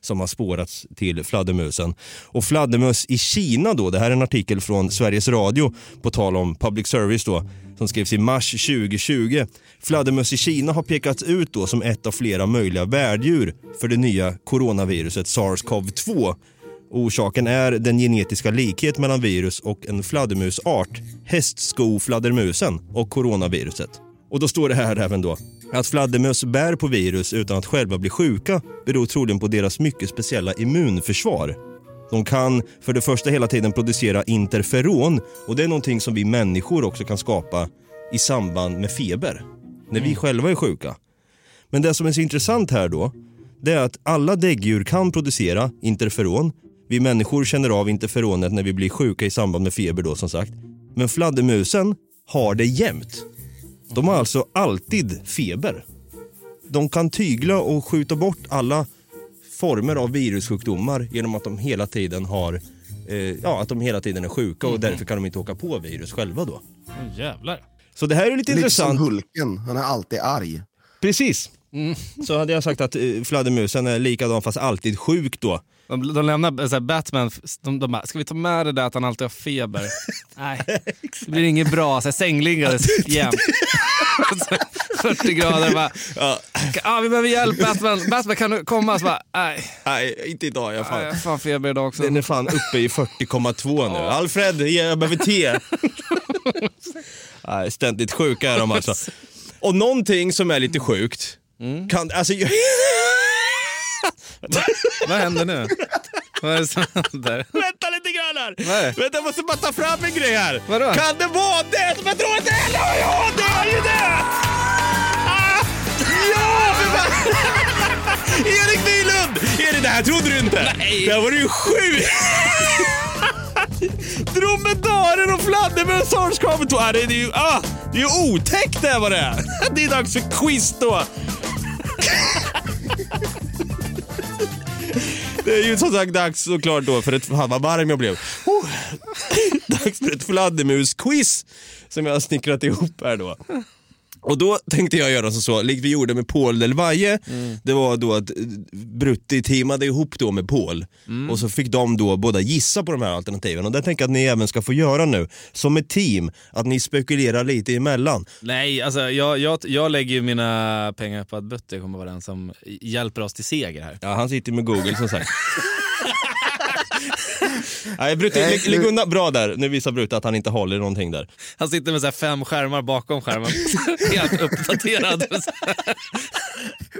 som har spårats till fladdermusen. Och fladdermöss i Kina då, det här är en artikel från Sveriges Radio på tal om public service då, som skrevs i mars 2020. Fladdermöss i Kina har pekats ut då som ett av flera möjliga värddjur för det nya coronaviruset SARS-CoV-2. Orsaken är den genetiska likhet mellan virus och en fladdermusart, hästskofladdermusen och coronaviruset. Och då står det här även då. Att fladdermöss bär på virus utan att själva bli sjuka beror troligen på deras mycket speciella immunförsvar. De kan för det första hela tiden producera interferon och det är någonting som vi människor också kan skapa i samband med feber. När vi själva är sjuka. Men det som är så intressant här då, det är att alla däggdjur kan producera interferon. Vi människor känner av interferonet när vi blir sjuka i samband med feber då som sagt. Men fladdermusen har det jämt. De har alltså alltid feber. De kan tygla och skjuta bort alla former av virussjukdomar genom att de hela tiden har eh, ja, att de hela tiden är sjuka och därför kan de inte åka på virus själva då. Åh, jävlar. Så det här är lite Lite som intressant. Hulken, han är alltid arg. Precis. Så hade jag sagt att eh, fladdermusen är likadan fast alltid sjuk då. De, de lämnar så här, Batman, de, de bara, ska vi ta med det där att han alltid har feber? Nej, det blir inget bra. Så här, sängliggandes jämt. Så 40 grader bara, Ja. ah, vi behöver hjälp Batman. Batman kan du komma? Så bara, nej, Nej, inte idag. Jag har fan feber idag också. Den är fan uppe i 40,2 nu. Alfred, jag behöver te. Nej, ständigt sjuka är de alltså. Och någonting som är lite sjukt, kan, alltså, Vad händer nu? Vad är det som händer? vänta lite grann här. Vänta, jag måste bara ta fram en grej här. Vadå? Kan det vara det som jag tror att det är? Ja, det är ju det! Ah! Ja! Erik Nylund! Erik, det här trodde du inte. Nej. Det här var ju sjukt. Dromedaren och fladdermöss har. Ah, Det är ju ah, det är otäckt det här vad det är. Det är dags för quiz då. Det är ju som sagt dags såklart då för ett, fan vad varm jag blev. Oh. Dags för ett fladdermus-quiz som jag har snickrat ihop här då. Och då tänkte jag göra som så, likt vi gjorde med Paul Del Valle. Det var då att eh, Brutti teamade ihop då med Paul. Och så fick de då båda gissa på de här alternativen. Och det tänker jag att ni även ska få göra nu, som ett team. Att ni spekulerar lite emellan. Nej, alltså jag, jag, jag lägger ju mina pengar på att Butte kommer vara den som hjälper oss till seger här. Ja, han sitter med Google som sagt. Nej, Brutti, Nej, ligg ligg nu- undan bra där. Nu visar Brutti att han inte håller någonting där. Han sitter med så här fem skärmar bakom skärmen. Helt uppdaterad.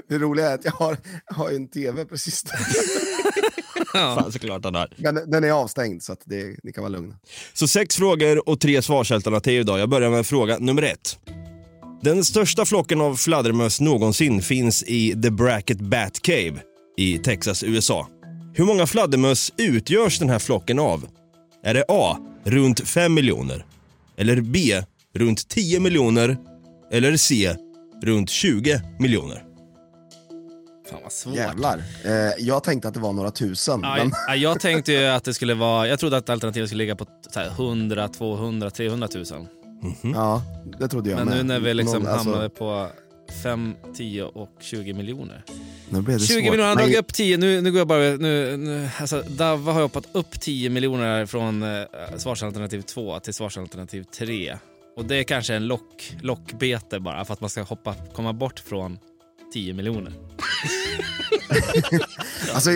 Det roliga är att jag har, jag har ju en tv precis där. Fan, såklart han har. Men den är avstängd så att det, ni kan vara lugna. Så sex frågor och tre svarsalternativ idag. Jag börjar med fråga nummer ett. Den största flocken av fladdermöss någonsin finns i The Bracket Bat Cave i Texas, USA. Hur många fladdermöss utgörs den här flocken av? Är det A. Runt 5 miljoner? Eller B. Runt 10 miljoner? Eller C. Runt 20 miljoner? Fan vad svårt. Jävlar. Eh, jag tänkte att det var några tusen. Ja, men, ja, jag tänkte ju att det skulle vara, jag trodde att alternativet skulle ligga på här 100, 200, 300 000. ja, det trodde jag Men med. nu när vi liksom Någon- alltså, hamnade på 5, 10 och 20 miljoner. Nu blev det 20 svårt. miljoner, han dragit upp 10. Nu, nu går jag bara... Nu, nu, alltså, Davva har hoppat upp 10 miljoner från eh, svarsalternativ 2 till svarsalternativ 3. Och det är kanske en lock, lockbete bara för att man ska hoppa, komma bort från 10 miljoner. Alltså,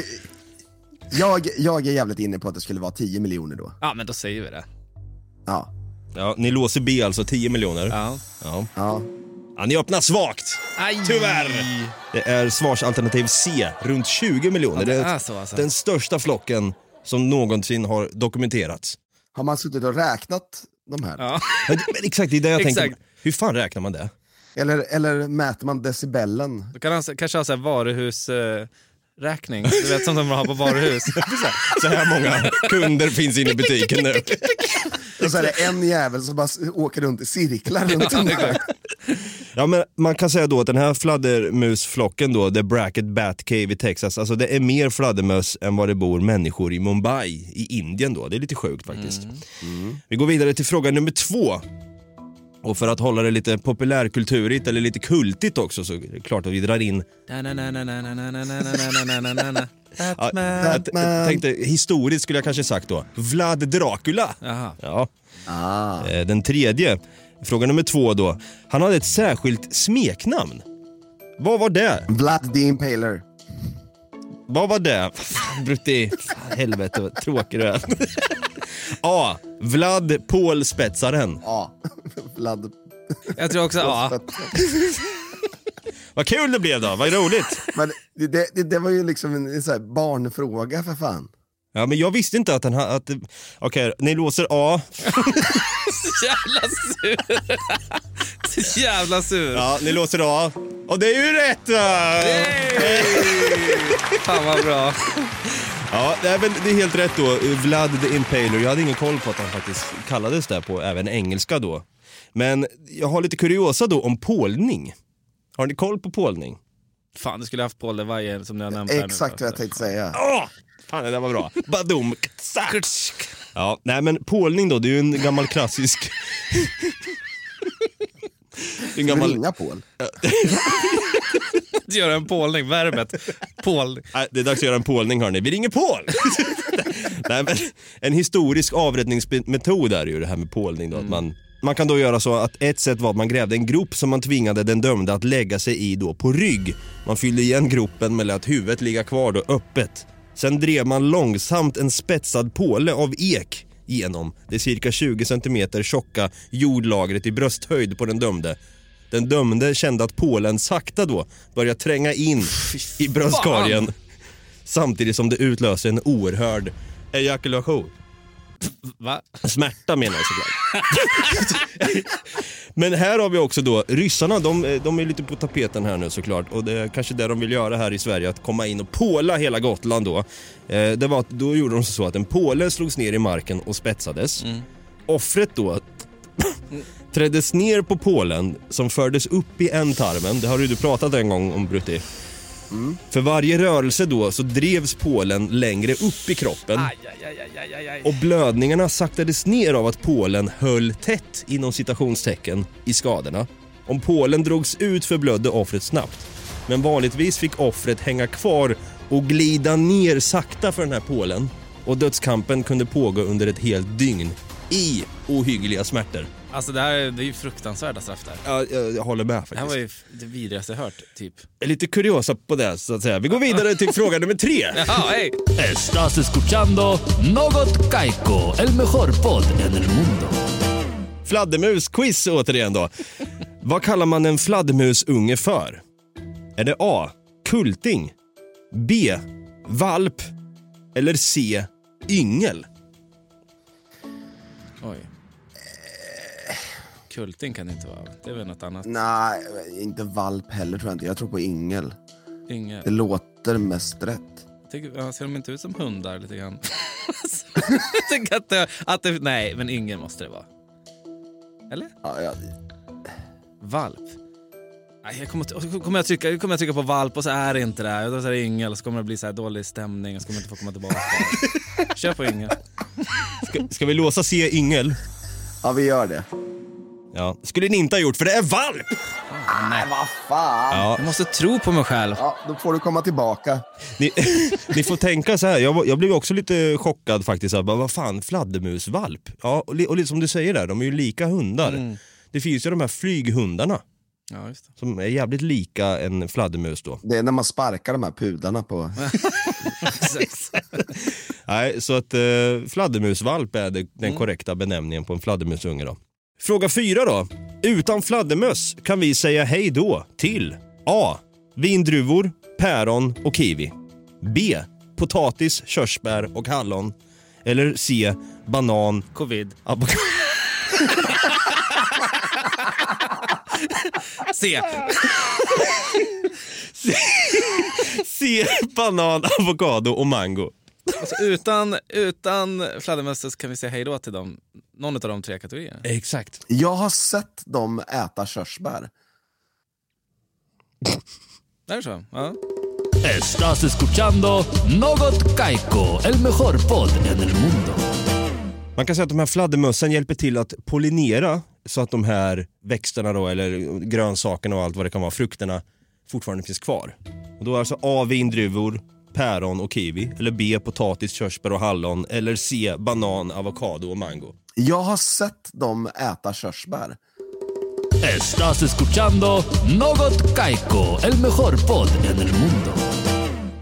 jag, jag är jävligt inne på att det skulle vara 10 miljoner då. Ja, men då säger vi det. Ja. Ja, ni låser B alltså, 10 miljoner. Ja. Ja. ja. Ja, ni öppnar svagt. Aj. Tyvärr. Det är svarsalternativ C, runt 20 miljoner. Ja, det det är så alltså. den största flocken som någonsin har dokumenterats. Har man suttit och räknat de här? Ja. Men Exakt, det är det jag. Exakt. Hur fan räknar man det? Eller, eller mäter man decibellen? Då kan han kanske ha så här varuhusräkning. räkning. Du vet som de har på varuhus. Så här många kunder finns inne i butiken nu. Och så är det en jävel som bara åker runt i cirklar runt där. Ja, men man kan säga då att den här fladdermusflocken då, The Bracket Bat Cave i Texas, alltså det är mer fladdermöss än vad det bor människor i Mumbai i Indien då. Det är lite sjukt faktiskt. Vi går vidare till fråga nummer två. Och för att hålla det lite populärkulturigt eller lite kultigt också så är det klart att vi drar in Ja, Batman. jag t- jag tänkte historiskt skulle jag kanske sagt då. Vlad Dracula. Jaha. Ja. Ah. Eh, Den tredje, fråga nummer två då. Han hade ett särskilt smeknamn. Vad var det? Vlad the Impaler. Vad var det? Brutti. Helvete vad tråkig du är. A. Vlad Paul Spetsaren. Ja, Vlad... Jag tror också, ja. Vad kul det blev då, vad roligt. Men det, det, det, det var ju liksom en, en så här barnfråga för fan. Ja, men jag visste inte att den här... Att, Okej, ni låser A. Så jävla sur. Så jävla sur. Ja, ni låser A. Och det är ju rätt va? Fan vad bra. Ja, det är, väl, det är helt rätt då. Vlad the Impaler. Jag hade ingen koll på att han faktiskt kallades där på även engelska då. Men jag har lite kuriosa då om pålning. Har ni koll på pålning? Fan, du skulle haft Paul de Vajer som ni har nämnt här nu. Exakt vad jag tänkte säga. Åh! Fan, det där var bra. Badum. Ja, nej men pålning då, det är ju en gammal klassisk... En gammal... ringa Paul? Göra en pålning, verbet. Pålning. Nej, det är dags att göra en pålning hörni. Vi ringer Paul! Nej, men en historisk avrättningsmetod är ju det här med pålning då. Att man, man kan då göra så att ett sätt var att man grävde en grop som man tvingade den dömde att lägga sig i då på rygg. Man fyllde igen gropen med att huvudet ligga kvar då öppet. Sen drev man långsamt en spetsad påle av ek genom det cirka 20 cm tjocka jordlagret i brösthöjd på den dömde. Den dömde kände att pålen sakta då började tränga in i bröstkorgen samtidigt som det utlöser en oerhörd ejakulation. Va? Smärta menar jag såklart. Men här har vi också då ryssarna, de, de är lite på tapeten här nu såklart och det är kanske det de vill göra här i Sverige, att komma in och påla hela Gotland då. Eh, det var, att- då gjorde de så att en påle slogs ner i marken och spetsades. Offret då träddes ner på pålen som fördes upp i ändtarmen, det har du pratat en gång om Brutti. För varje rörelse då så drevs pålen längre upp i kroppen. Aj, aj, aj, aj, aj, aj. Och blödningarna saktades ner av att pålen höll tätt inom citationstecken i skadorna. Om pålen drogs ut förblödde offret snabbt. Men vanligtvis fick offret hänga kvar och glida ner sakta för den här pålen. Och dödskampen kunde pågå under ett helt dygn i ohyggliga smärtor. Alltså det här är, det är ju fruktansvärda straff där. Ja, jag, jag håller med Det här faktiskt. var ju det vidrigaste jag hört, typ. Lite kuriosa på det så att säga. Vi går vidare till fråga nummer tre. Jaha, hej! Estás escuchando Något Kaiko, el mejor podd en el mundo. Fladdermus-quiz återigen då. Vad kallar man en fladdermusunge för? Är det A. Kulting? B. Valp? Eller C. Yngel? Kulting kan det inte vara. Det är väl något annat. Nej, inte valp heller tror jag inte. Jag tror på yngel. Inge. Det låter mest rätt. Tycker, ser de inte ut som hundar lite grann? att det, att det... Nej, men ingen måste det vara. Eller? Ja, ja. Valp? Nej, jag kommer, att- kommer, jag trycka, kommer jag trycka på valp och så är det inte det. Då så är det yngel och så kommer det bli så här dålig stämning och så kommer jag inte få komma tillbaka. Kör på yngel. Ska, ska vi låsa C. Yngel? ja, vi gör det. Ja. skulle ni inte ha gjort för det är valp! Nej, vad fan. Ja. Jag måste tro på mig själv. Ja, då får du komma tillbaka. Ni, ni får tänka så här, jag, jag blev också lite chockad faktiskt. bara, Vad fan, fladdermusvalp? Ja, och, li- och lite som du säger där, de är ju lika hundar. Det finns ju de här flyghundarna Ja, just det. som är jävligt lika en fladdermus då. Det är när man sparkar de här pudarna på... Nej, så att eh, fladdermusvalp är det, den korrekta benämningen på en fladdermusunge då. Fråga fyra då. Utan fladdermöss kan vi säga hej då till A. Vindruvor, päron och kiwi. B. Potatis, körsbär och hallon. Eller C. Banan, Covid. avokado. Se! C. Banan, avokado och mango. Alltså, utan, utan fladdermöss kan vi säga hej då till dem. Någon av de tre kategorierna. Exakt. Jag har sett dem äta körsbär. Är det så? Ja. Estás escuchando Något Kaiko, el mejor podd en el mundo. Man kan säga att de här fladdermössen hjälper till att pollinera så att de här växterna då, eller grönsakerna och allt vad det kan vara, frukterna fortfarande finns kvar. Och då är alltså A. Vindruvor, päron och kiwi. Eller B. Potatis, körsbär och hallon. Eller C. Banan, avokado och mango. Jag har sett dem äta körsbär. Estás escuchando Något Kaiko, el mejor podd en el mundo.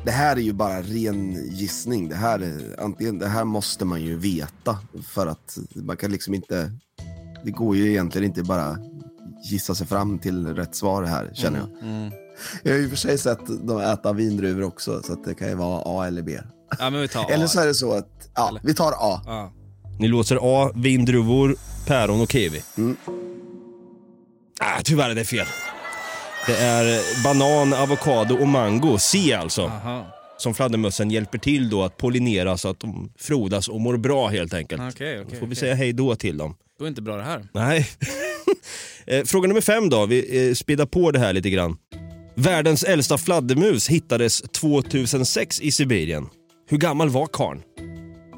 Det här är ju bara ren gissning. Det här, är, antingen, det här måste man ju veta för att man kan liksom inte... Det går ju egentligen inte bara gissa sig fram till rätt svar här, känner jag. Jag har ju för sig sett dem äta vindruvor också, så att det kan ju vara A eller B. Ja, men vi tar A. Eller så är det så att, ja, vi tar A. Ja. Ni låser A, vindruvor, päron och kiwi. Mm. Ah, tyvärr är det fel. Det är banan, avokado och mango, C alltså. Aha. Som fladdermössen hjälper till då att pollinera så att de frodas och mår bra helt enkelt. Okej, Då okej. får vi okej. säga hej då till dem. Då är inte bra det här. Nej. Eh, Fråga nummer fem då, vi eh, speedar på det här lite grann. Världens äldsta fladdermus hittades 2006 i Sibirien. Hur gammal var karln?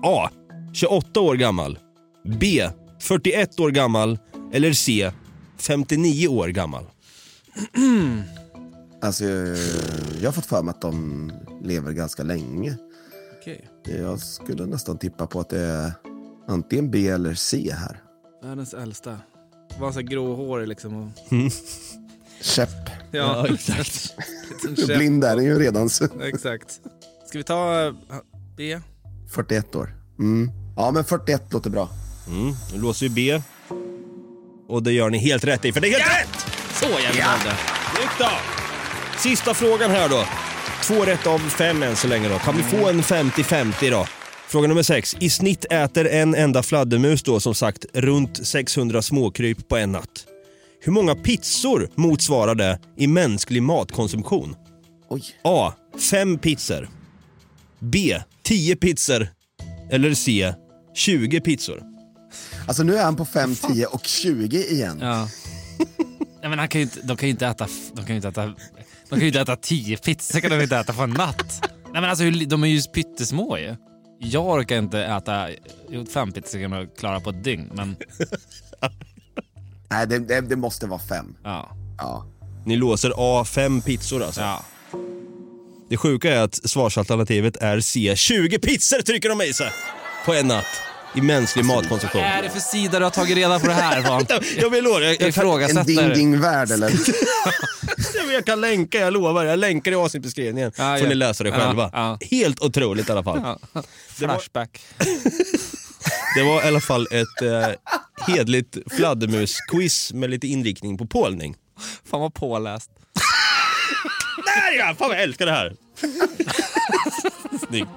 A. 28 år gammal. B. 41 år gammal. Eller C. 59 år gammal. Alltså, jag har fått för mig att de lever ganska länge. Okej. Jag skulle nästan tippa på att det är antingen B eller C här. Världens äldsta. Var så här gråhårig liksom. Och... Käpp. Ja, exakt. Blind är den ju redan. Så. Exakt. Ska vi ta B? 41 år. Mm. Ja, men 41 låter bra. Mm. Nu låser vi B. Och det gör ni helt rätt i, för det är helt rätt! Så jävla Ja. ja. Snyggt då! Sista frågan här då. Två rätt av fem än så länge då. Kan vi få en 50-50 då? Fråga nummer sex. I snitt äter en enda fladdermus då som sagt runt 600 småkryp på en natt. Hur många pizzor motsvarar det i mänsklig matkonsumtion? Oj. A. Fem pizzor. B. 10 pizzor. Eller C. 20 pizzor. Alltså nu är han på 5, 10 och 20 igen. Ja. Nej, men han kan ju inte, de kan ju inte äta, de kan ju inte äta, de kan ju inte äta tio pizzor kan de inte äta på en natt. Nej men alltså de är ju pyttesmå ju. Jag orkar inte äta, jo fem pizzor kan jag klara på ett dygn men Nej, det, det, det måste vara 5. ja. Ja. Ni låser A. Fem pizzor alltså. ja. Det sjuka är att svarsalternativet är C. 20 pizzor trycker de i sig på en natt i mänsklig matkonsumtion. Vad är det för sida du har tagit reda på det här från? Jag vill lova, jag, Jag kan, En ifrågasätter. ding-ding-värld eller? jag kan länka, jag lovar. Jag länkar i avsnittbeskrivningen. Ja, får ja. ni läsa det själva. ja. Helt otroligt i alla fall. Flashback. Det var i alla fall ett eh, hedligt fladdermus-quiz med lite inriktning på pålning. Fan vad påläst. Där ja! Fan vad jag älskar det här. Snyggt.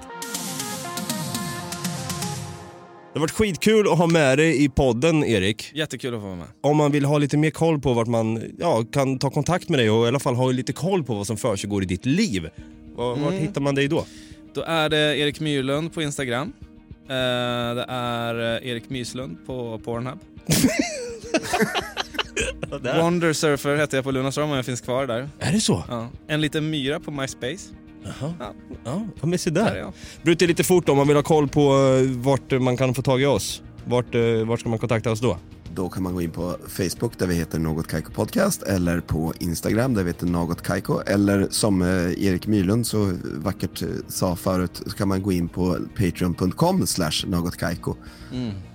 Det har varit skitkul att ha med dig i podden, Erik. Jättekul att få vara med. Om man vill ha lite mer koll på vart man ja, kan ta kontakt med dig och i alla fall ha lite koll på vad som försiggår i ditt liv. Var, Vart hittar man dig då? Då är det Erik Myrlund på Instagram. Eh, det är eh, Erik Myslund på Pornhub. Wonder Surfer heter jag på Lunarstorm om jag finns kvar där. Är det så? Ja. En liten myra på MySpace. Jaha. Ja. Ja, men se Där är där. Bryter lite fort om man vill ha koll på eh, vart man kan få tag i oss. Vart, vart ska man kontakta oss då? Då kan man gå in på Facebook där vi heter Något Kaiko Podcast eller på Instagram där vi heter Något Kaiko eller som eh, Erik Myrlund så vackert eh, sa förut så kan man gå in på patreon.com slash Något Kaiko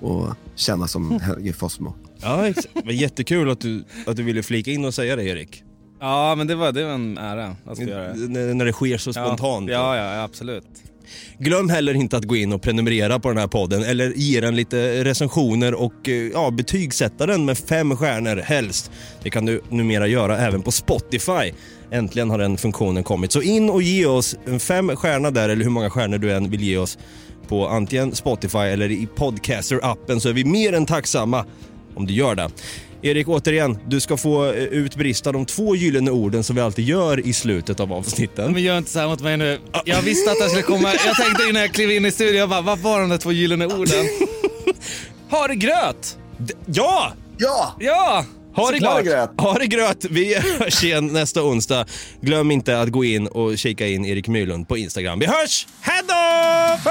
och känna som Helge Fossmo. Ja, ex- det var jättekul att du, att du ville flika in och säga det Erik. Ja, men det var, det var en ära att få göra det. N- när det sker så spontant. Ja, ja, ja, absolut. Glöm heller inte att gå in och prenumerera på den här podden eller ge den lite recensioner och eh, ja, betygsätta den med fem stjärnor helst. Det kan du numera göra även på Spotify. Äntligen har den funktionen kommit. Så in och ge oss en fem stjärna där eller hur många stjärnor du än vill ge oss på antingen Spotify eller i Podcaster-appen så är vi mer än tacksamma om du gör det. Erik, återigen, du ska få eh, utbrista de två gyllene orden som vi alltid gör i slutet av avsnitten. Men gör inte så här mot mig nu. Jag visste att det skulle komma. Jag tänkte innan jag klev in i studion, jag bara, vad var de där två gyllene orden? Ha det gröt! D- Ja! Ja! Ja! Ha det gröt! Ha det gröt! Vi hörs igen nästa onsdag. Glöm inte att gå in och kika in Erik Myrlund på Instagram. Vi hörs! Hej då!